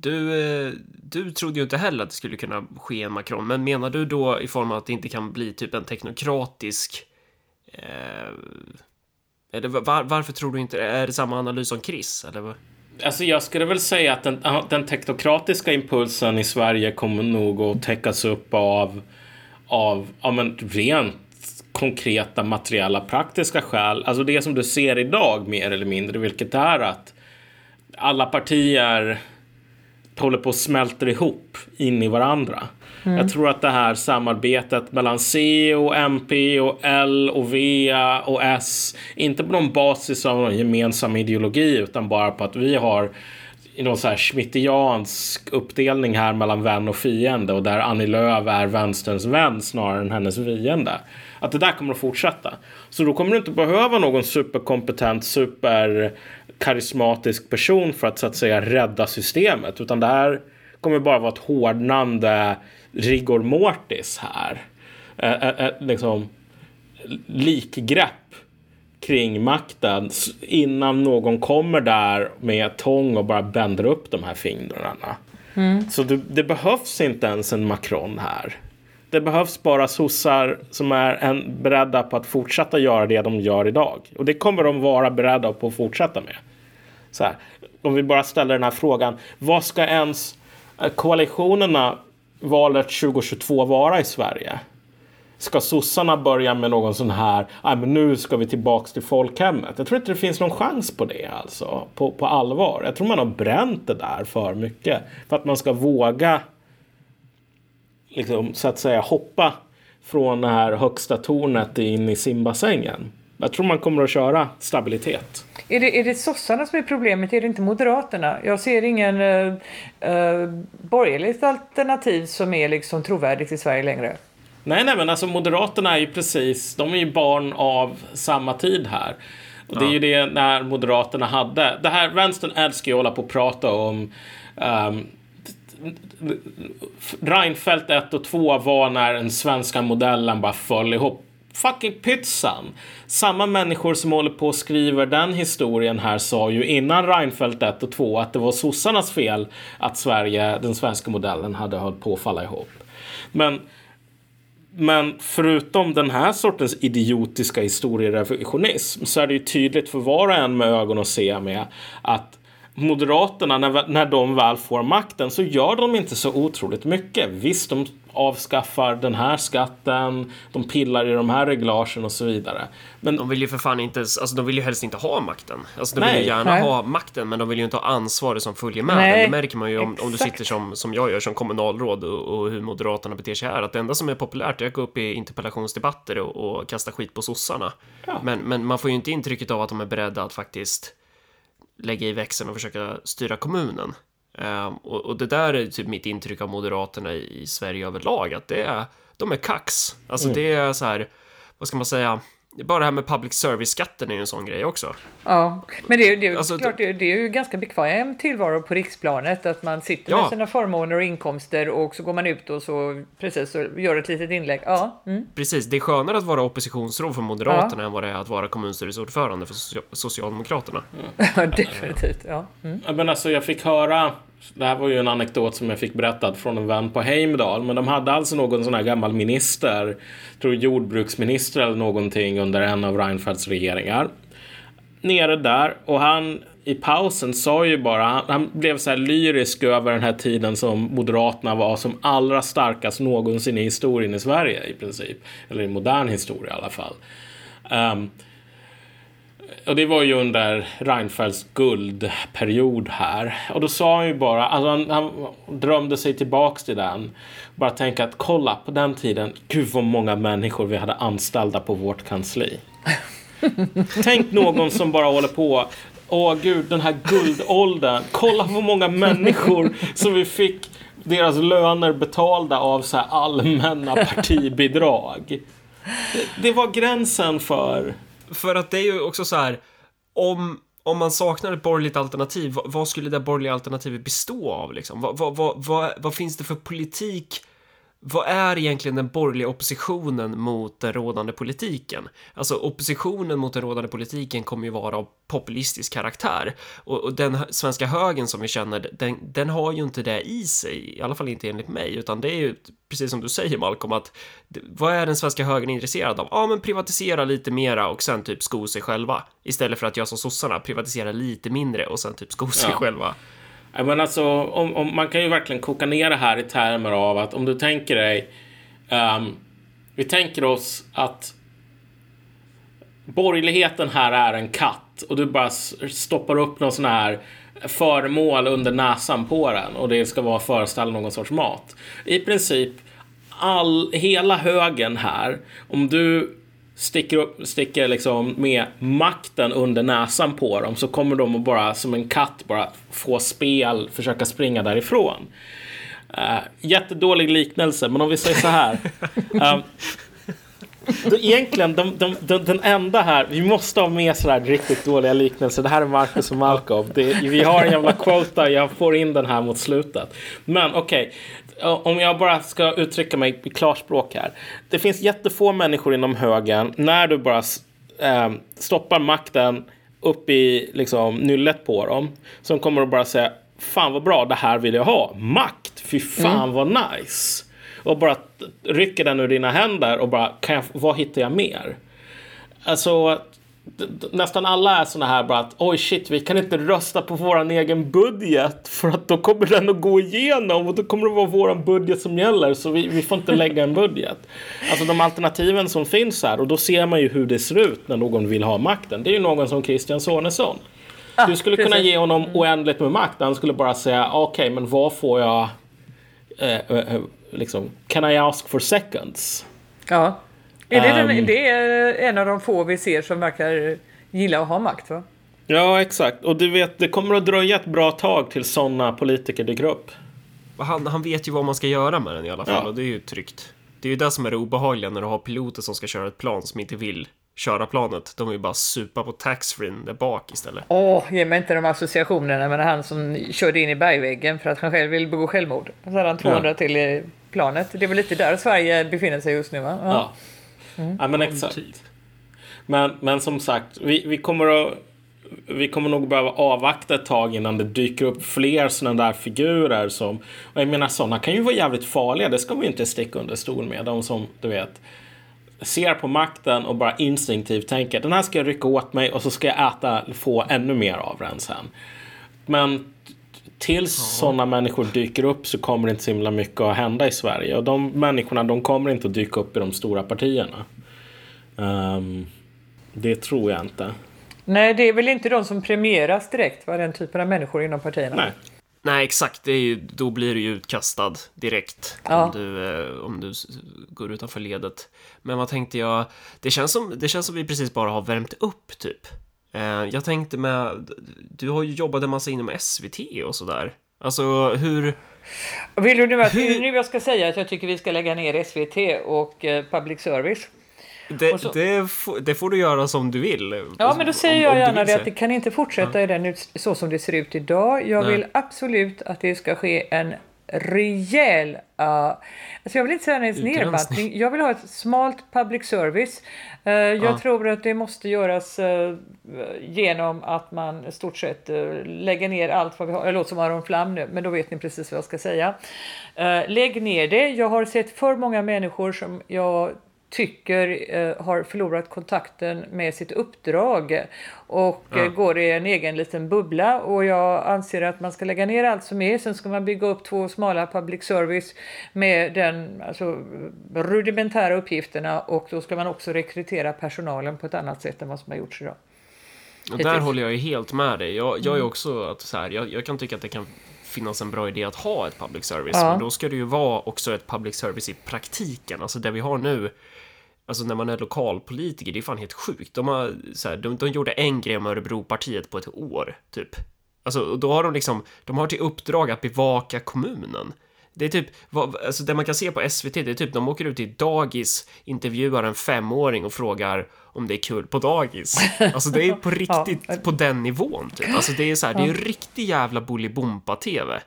du, eh, du trodde ju inte heller att det skulle kunna ske en Macron, men menar du då i form av att det inte kan bli typ en teknokratisk... Eh, eller var, varför tror du inte Är det samma analys som Chris? Eller? Alltså jag skulle väl säga att den, den teknokratiska impulsen i Sverige kommer nog att täckas upp av, av ja, men rent konkreta materiella praktiska skäl. Alltså det som du ser idag mer eller mindre, vilket är att alla partier håller på att smälter ihop in i varandra. Jag tror att det här samarbetet mellan C och MP och L och V och S, inte på någon basis av någon gemensam ideologi utan bara på att vi har någon så här schmittiansk uppdelning här mellan vän och fiende och där Annie Lööf är vänsterns vän snarare än hennes fiende. Att det där kommer att fortsätta. Så då kommer du inte behöva någon superkompetent, superkarismatisk person för att så att säga rädda systemet. Utan det här kommer bara vara ett hårdnande rigor mortis här. Eh, eh, liksom likgrepp kring makten innan någon kommer där med tång och bara bänder upp de här fingrarna. Så det, det behövs inte ens en Macron här. Det behövs bara sossar som är en, beredda på att fortsätta göra det de gör idag. Och det kommer de vara beredda på att fortsätta med. Så här, om vi bara ställer den här frågan. Vad ska ens eh, koalitionerna valet 2022 vara i Sverige? Ska sossarna börja med någon sån här, ah, men nu ska vi tillbaks till folkhemmet. Jag tror inte det finns någon chans på det alltså, på, på allvar. Jag tror man har bränt det där för mycket. För att man ska våga, liksom, så att säga, hoppa från det här högsta tornet in i simbassängen. Jag tror man kommer att köra stabilitet. Är det, är det sossarna som är problemet? Är det inte moderaterna? Jag ser ingen uh, uh, borgerligt alternativ som är liksom trovärdigt i Sverige längre. Nej, nej, men alltså Moderaterna är ju precis, de är ju barn av samma tid här. Och det är ju det när Moderaterna hade, det här, vänstern älskar ju att hålla på och prata om Um, Reinfeldt 1 och 2 var när den svenska modellen bara föll ihop. Fucking pytsan! Samma människor som håller på och skriver den historien här sa ju innan Reinfeldt 1 och 2 att det var sossarnas fel att Sverige, den svenska modellen, hade hållit på att falla ihop. Men men förutom den här sortens idiotiska historierevisionism så är det ju tydligt för var och en med ögon att se med att Moderaterna, när, när de väl får makten så gör de inte så otroligt mycket. Visst, de avskaffar den här skatten, de pillar i de här reglagen och så vidare. Men de vill ju för fan inte, alltså de vill ju helst inte ha makten. Alltså de Nej. vill ju gärna Nej. ha makten, men de vill ju inte ha ansvaret som följer med Nej. Det märker man ju om, om, du sitter som, som jag gör som kommunalråd och, och, hur Moderaterna beter sig här. Att det enda som är populärt är att gå upp i interpellationsdebatter och, och kasta skit på sossarna. Ja. Men, men man får ju inte intrycket av att de är beredda att faktiskt lägga i växeln och försöka styra kommunen. Um, och, det där är typ mitt intryck av Moderaterna i, i Sverige överlag, att det är, de är kax. Alltså mm. det är så här, vad ska man säga, bara det här med public service-skatten är ju en sån grej också. Ja, men det, det, alltså, klart, det, det är ju ganska bekväm tillvaro på riksplanet att man sitter ja. med sina förmåner och inkomster och så går man ut och så precis och gör ett litet inlägg. Ja. Mm. Precis, det är skönare att vara oppositionsråd för Moderaterna ja. än vad det är att vara kommunstyrelseordförande för Socialdemokraterna. Mm. Ja, definitivt. Ja. Mm. Men alltså, jag fick höra det här var ju en anekdot som jag fick berättad från en vän på Heimdal. Men de hade alltså någon sån här gammal minister, tror jordbruksminister eller någonting under en av Reinfeldts regeringar. Nere där och han i pausen sa ju bara, han, han, blev så här lyrisk över den här tiden som Moderaterna var som allra starkast någonsin i historien i Sverige i princip. Eller i modern historia i alla fall. Um, och det var ju under Reinfeldts guldperiod här. Och då sa han ju bara, alltså han, han drömde sig tillbaks till den. Bara tänka att kolla på den tiden, gud vad många människor vi hade anställda på vårt kansli. Tänk någon som bara håller på, åh gud den här guldåldern, kolla vad många människor som vi fick deras löner betalda av så allmänna partibidrag. Det, det var gränsen för för att det är ju också så här, om, om man saknar ett borgerligt alternativ, vad, vad skulle det borgerliga alternativet bestå av liksom? Vad, vad, vad, vad, vad finns det för politik vad är egentligen den borgerliga oppositionen mot den rådande politiken? Alltså oppositionen mot den rådande politiken kommer ju vara av populistisk karaktär och, och den svenska högen som vi känner, den, den, har ju inte det i sig, i alla fall inte enligt mig, utan det är ju precis som du säger Malcolm, att vad är den svenska högern intresserad av? Ja, men privatisera lite mera och sen typ sko sig själva istället för att göra som sossarna, privatisera lite mindre och sen typ sko sig ja. själva. Men alltså, om, om, man kan ju verkligen koka ner det här i termer av att om du tänker dig. Um, vi tänker oss att borgerligheten här är en katt och du bara stoppar upp någon sån här föremål under näsan på den och det ska vara föreställa någon sorts mat. I princip all, hela högen här, om du sticker, upp, sticker liksom med makten under näsan på dem så kommer de att bara som en katt bara få spel, försöka springa därifrån. Uh, jättedålig liknelse, men om vi säger så här. Um, egentligen, de, de, de, den enda här, vi måste ha med sådär riktigt dåliga liknelser. Det här är Marcus och Malcolm. Det, vi har en jävla quota, jag får in den här mot slutet. Men okej, om jag bara ska uttrycka mig i klarspråk här. Det finns jättefå människor inom högern. När du bara äh, stoppar makten upp i liksom, nyllet på dem. Som kommer att bara säga Fan vad bra, det här vill jag ha. Makt, fy fan mm. vad nice. Och bara rycker den ur dina händer och bara, kan jag, vad hittar jag mer? Alltså, nästan alla är såna här bara att oj shit, vi kan inte rösta på våran egen budget för att då kommer den att gå igenom och då kommer det vara våran budget som gäller så vi, vi får inte lägga en budget. Alltså de alternativen som finns här och då ser man ju hur det ser ut när någon vill ha makten. Det är ju någon som Christian Sonesson. Ah, du skulle precis. kunna ge honom mm. oändligt med makt. Han skulle bara säga okej, okay, men vad får jag? Eh, eh, eh, liksom, can I ask for seconds? Ja. Är det, den, um, det är en av de få vi ser som verkar gilla att ha makt va? Ja, exakt. Och du vet, det kommer att dröja ett bra tag till sådana politiker dyker upp. Han, han vet ju vad man ska göra med den i alla fall ja. och det är ju tryggt. Det är ju det som är det obehagliga när du har piloter som ska köra ett plan som inte vill köra planet. De vill bara supa på taxfree där bak istället. Åh, ge mig inte de associationerna med han som körde in i bergväggen för att han själv vill begå självmord. Så hade han 200 ja. till i planet. Det är väl lite där Sverige befinner sig just nu va? Ja, ja. Mm. ja men exakt. Men, men som sagt, vi, vi kommer att vi kommer nog behöva avvakta ett tag innan det dyker upp fler sådana där figurer som... Och jag menar sådana kan ju vara jävligt farliga, det ska vi inte sticka under stol med. De som, du vet, ser på makten och bara instinktivt tänker den här ska jag rycka åt mig och så ska jag äta, få ännu mer av den sen. Men tills ja. sådana människor dyker upp så kommer det inte så himla mycket att hända i Sverige. Och de människorna de kommer inte att dyka upp i de stora partierna. Um, det tror jag inte. Nej, det är väl inte de som premieras direkt, va? den typen av människor inom partierna? Nej. Nej, exakt. Det är ju, då blir du ju utkastad direkt ja. om, du, eh, om du går utanför ledet. Men vad tänkte jag? Det känns som, det känns som vi precis bara har värmt upp, typ. Eh, jag tänkte med... Du har ju jobbat en massa inom SVT och sådär. Alltså, hur... Vill du nu att hur... nu jag ska säga att jag tycker vi ska lägga ner SVT och eh, public service? Det, det, det, får du göra som du vill. Ja, men då säger om, jag gärna det att det kan inte fortsätta ja. i den så som det ser ut idag. Jag Nej. vill absolut att det ska ske en rejäl, uh, alltså jag vill inte säga ens nedbantning, jag vill ha ett smalt public service. Uh, jag ja. tror att det måste göras uh, genom att man i stort sett uh, lägger ner allt vad vi har, jag låter som Aron Flam nu, men då vet ni precis vad jag ska säga. lägg ner det, jag har sett för många människor som jag tycker eh, har förlorat kontakten med sitt uppdrag och ja. eh, går i en egen liten bubbla och jag anser att man ska lägga ner allt som är. Sen ska man bygga upp två smala public service med den alltså, rudimentära uppgifterna och då ska man också rekrytera personalen på ett annat sätt än vad som har gjorts idag. Och där håller jag ju helt med dig. Jag, jag är mm. också att så här, jag, jag kan tycka att det kan finnas en bra idé att ha ett public service, ja. men då ska det ju vara också ett public service i praktiken, alltså det vi har nu Alltså när man är lokalpolitiker, det är fan helt sjukt. De, har, så här, de, de gjorde en grej med Örebropartiet på ett år, typ. Alltså, då har de liksom, de har till uppdrag att bevaka kommunen. Det är typ, vad, alltså det man kan se på SVT, det är typ de åker ut till dagis, intervjuar en femåring och frågar om det är kul på dagis. Alltså det är på riktigt ja. på den nivån, typ. Alltså det är så här, det är ju riktig jävla Bolibompa-TV.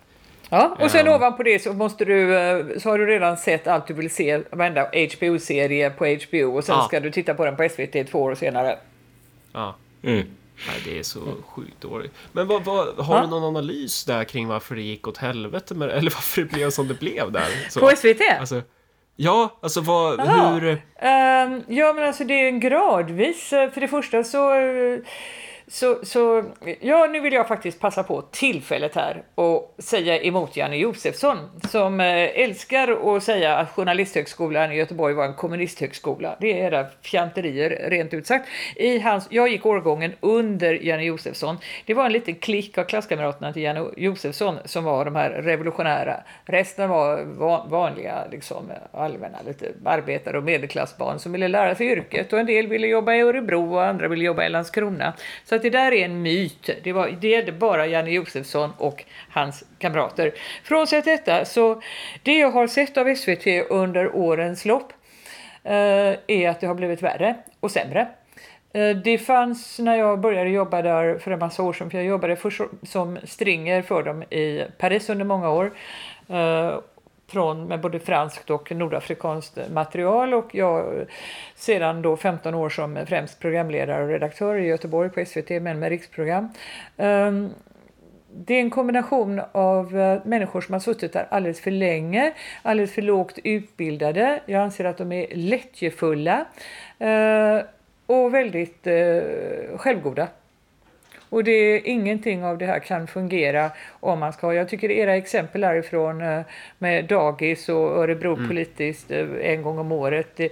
Ja, och sen um, ovanpå det så måste du, eh, så har du redan sett allt du vill se, varenda HBO-serie på HBO och sen ja. ska du titta på den på SVT två år senare. Ja. Mm. Nej, det är så sjukt dåligt. Men vad, vad, har ja. du någon analys där kring varför det gick åt helvete med, eller varför det blev som det blev där? Så, på SVT? Alltså, ja, alltså vad, hur? Um, ja, men alltså det är gradvis. För det första så så, så ja, nu vill jag faktiskt passa på tillfället här och säga emot Janne Josefsson som eh, älskar att säga att Journalisthögskolan i Göteborg var en kommunisthögskola. Det är era fjanterier rent ut sagt. I hans, jag gick årgången under Janne Josefsson. Det var en liten klick av klasskamraterna till Janne Josefsson som var de här revolutionära. Resten var vanliga, liksom allmänna, lite arbetare och medelklassbarn som ville lära sig yrket och en del ville jobba i Örebro och andra ville jobba i Landskrona. Så att det där är en myt. Det, var, det gällde bara Janne Josefsson och hans kamrater. Frånsett detta, så det jag har sett av SVT under årens lopp eh, är att det har blivit värre och sämre. Eh, det fanns när jag började jobba där för en massa år sedan, för jag jobbade först som stringer för dem i Paris under många år. Eh, från med både franskt och nordafrikanskt material och jag sedan då 15 år som främst programledare och redaktör i Göteborg på SVT men med riksprogram. Ehm, det är en kombination av eh, människor som har suttit där alldeles för länge, alldeles för lågt utbildade. Jag anser att de är lättjefulla eh, och väldigt eh, självgoda. Och det är ingenting av det här kan fungera om man ska Jag tycker era exempel härifrån eh, med dagis och Örebro mm. politiskt eh, en gång om året. Det,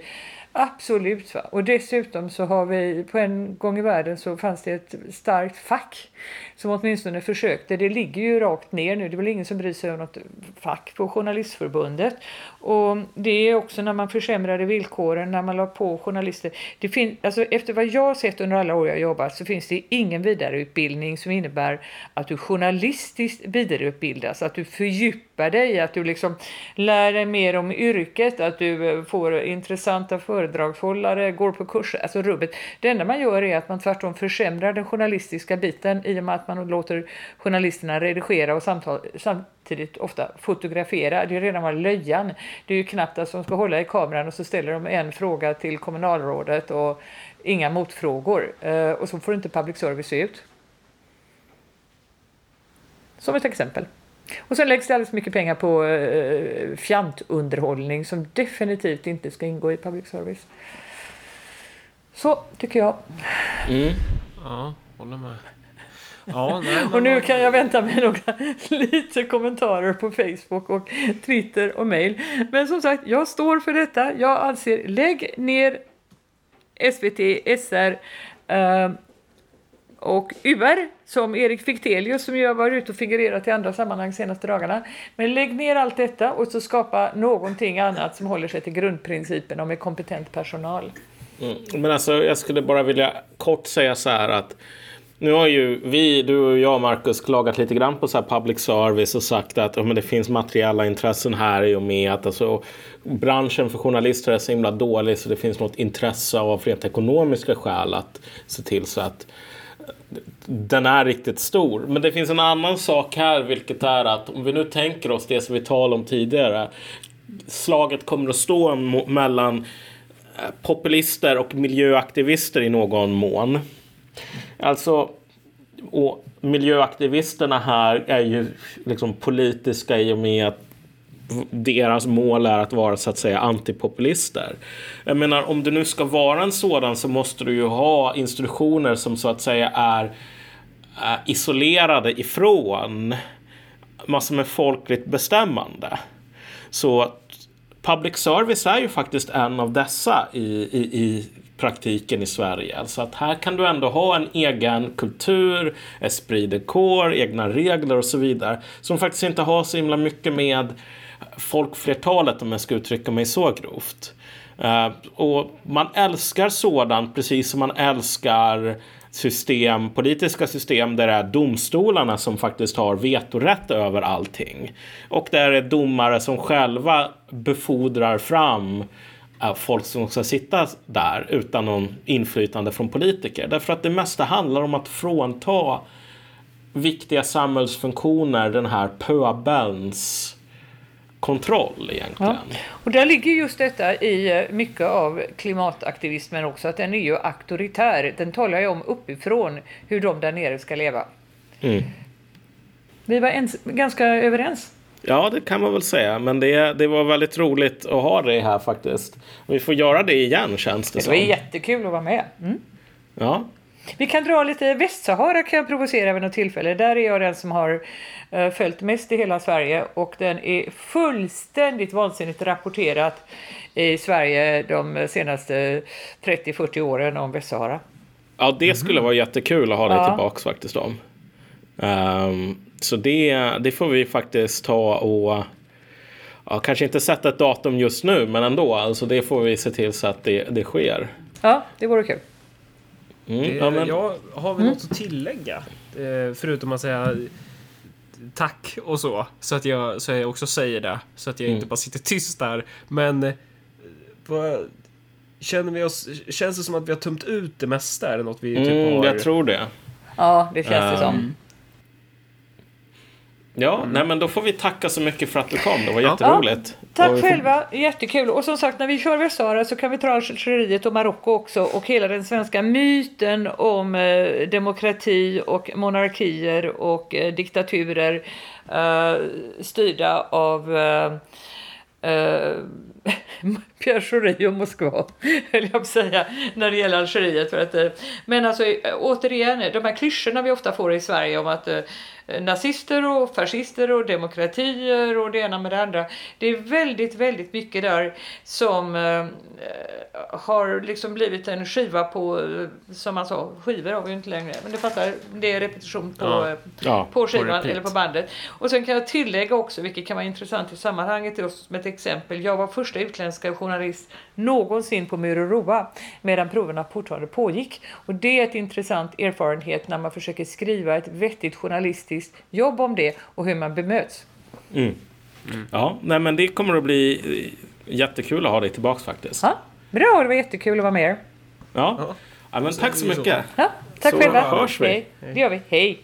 Absolut. Va? Och dessutom så har vi, på en gång i världen så fanns det ett starkt fack som åtminstone försökte. Det ligger ju rakt ner nu. Det är väl ingen som bryr sig om något fack på Journalistförbundet. Och det är också när man försämrade villkoren, när man la på journalister. Det fin- alltså efter vad jag har sett under alla år jag jobbat så finns det ingen vidareutbildning som innebär att du journalistiskt vidareutbildas, att du fördjupar dig, att du liksom lär dig mer om yrket, att du eh, får intressanta föreläsningar föredragshållare, går på kurser, alltså rubbet. Det enda man gör är att man tvärtom försämrar den journalistiska biten i och med att man låter journalisterna redigera och samtal, samtidigt ofta fotografera. Det är redan var löjan. Det är ju knappt att de ska hålla i kameran och så ställer de en fråga till kommunalrådet och inga motfrågor. Eh, och så får inte public service se ut. Som ett exempel. Och sen läggs det alldeles mycket pengar på eh, fjantunderhållning som definitivt inte ska ingå i public service. Så tycker jag. Mm. Ja, håller med. Ja, nej, och nu kan jag vänta mig några lite kommentarer på Facebook och Twitter och mail. Men som sagt, jag står för detta. Jag anser lägg ner SVT, SR, eh, och UR som Erik Fichtelius som ju har varit ute och figurerat i andra sammanhang senaste dagarna. Men lägg ner allt detta och så skapa någonting annat som håller sig till grundprincipen om kompetent personal. Mm. Men alltså jag skulle bara vilja kort säga så här att nu har ju vi, du och jag Marcus, klagat lite grann på så public service och sagt att oh, men det finns materiella intressen här i och med att alltså, branschen för journalister är så himla dålig så det finns något intresse av rent ekonomiska skäl att se till så att den är riktigt stor. Men det finns en annan sak här, vilket är att om vi nu tänker oss det som vi talade om tidigare. Slaget kommer att stå mellan eh, populister och miljöaktivister i någon mån. Alltså, och miljöaktivisterna här är ju liksom politiska i och med att deras mål är att vara så att säga antipopulister. Jag menar om du nu ska vara en sådan så måste du ju ha institutioner som så att säga är Eh, isolerade ifrån massor med folkligt bestämmande. Så public service är ju faktiskt en av dessa i, i, i praktiken i Sverige. Alltså att här kan du ändå ha en egen kultur, esprit de corps, egna regler och så vidare. Som faktiskt inte har så himla mycket med folkflertalet om jag ska uttrycka mig så grovt. Uh, och man älskar sådant precis som man älskar system, politiska system där det är domstolarna som faktiskt har vetorätt över allting. Och där det är domare som själva befordrar fram eh, folk som ska sitta där utan någon inflytande från politiker. Därför att det mesta handlar om att frånta viktiga samhällsfunktioner den här pöbelns kontroll egentligen. Ja. Och där ligger just detta i eh, mycket av klimataktivismen också, att den är ju auktoritär. Den talar ju om uppifrån hur de där nere ska leva. Mm. Vi var ens, ganska överens. Ja, det kan man väl säga. Men det, det var väldigt roligt att ha det här faktiskt. Vi får göra det igen känns det, det som. Det var jättekul att vara med. Mm. Ja. Vi kan dra lite Västsahara kan jag provocera vid något tillfälle. Där är jag den som har uh, följt mest i hela Sverige och den är fullständigt vansinnigt rapporterat i Sverige de senaste 30-40 åren om Västsahara. Ja, det skulle vara jättekul att ha det ja. tillbaks faktiskt om. Um, så det, det får vi faktiskt ta och ja, kanske inte sätta ett datum just nu, men ändå. Alltså det får vi se till så att det, det sker. Ja, det vore kul. Mm, det, ja, men... Jag har vi mm. något att tillägga? Eh, förutom att säga tack och så. Så att jag, så jag också säger det. Så att jag mm. inte bara sitter tyst där. Men eh, vad, känner vi oss, känns det som att vi har tömt ut det mesta? Är det något vi typ mm, har... Jag tror det. Ja, det känns det som. Ja, mm. nej men då får vi tacka så mycket för att du kom. Det var jätteroligt. Ja, tack själva, jättekul. Och som sagt, när vi kör Västsahara så kan vi ta Algeriet och Marocko också och hela den svenska myten om eh, demokrati och monarkier och eh, diktaturer eh, styrda av eh, eh Pierre Schori och Moskva, höll jag på säga, när det gäller Algeriet. För att, eh, men alltså återigen, de här klyschorna vi ofta får i Sverige om att Eh, nazister och fascister och demokratier och det ena med det andra. Det är väldigt, väldigt mycket där som eh, har liksom blivit en skiva på, eh, som man sa, skivor har vi ju inte längre, men det fattar, det är repetition på, ja. Eh, ja, på skivan på eller på bandet. Och sen kan jag tillägga också, vilket kan vara intressant i sammanhanget, som ett exempel, jag var första utländska journalist någonsin på Mururoa medan proverna fortfarande pågick. Och det är ett intressant erfarenhet när man försöker skriva ett vettigt journalistiskt jobb om det och hur man bemöts. Mm. Mm. Ja, nej men det kommer att bli jättekul att ha dig tillbaks faktiskt. Ja, Bra, det var jättekul att vara med er. Ja, ja. ja men tack så mycket. Ja, tack så själva. hörs vi. Hej. Det gör vi. Hej.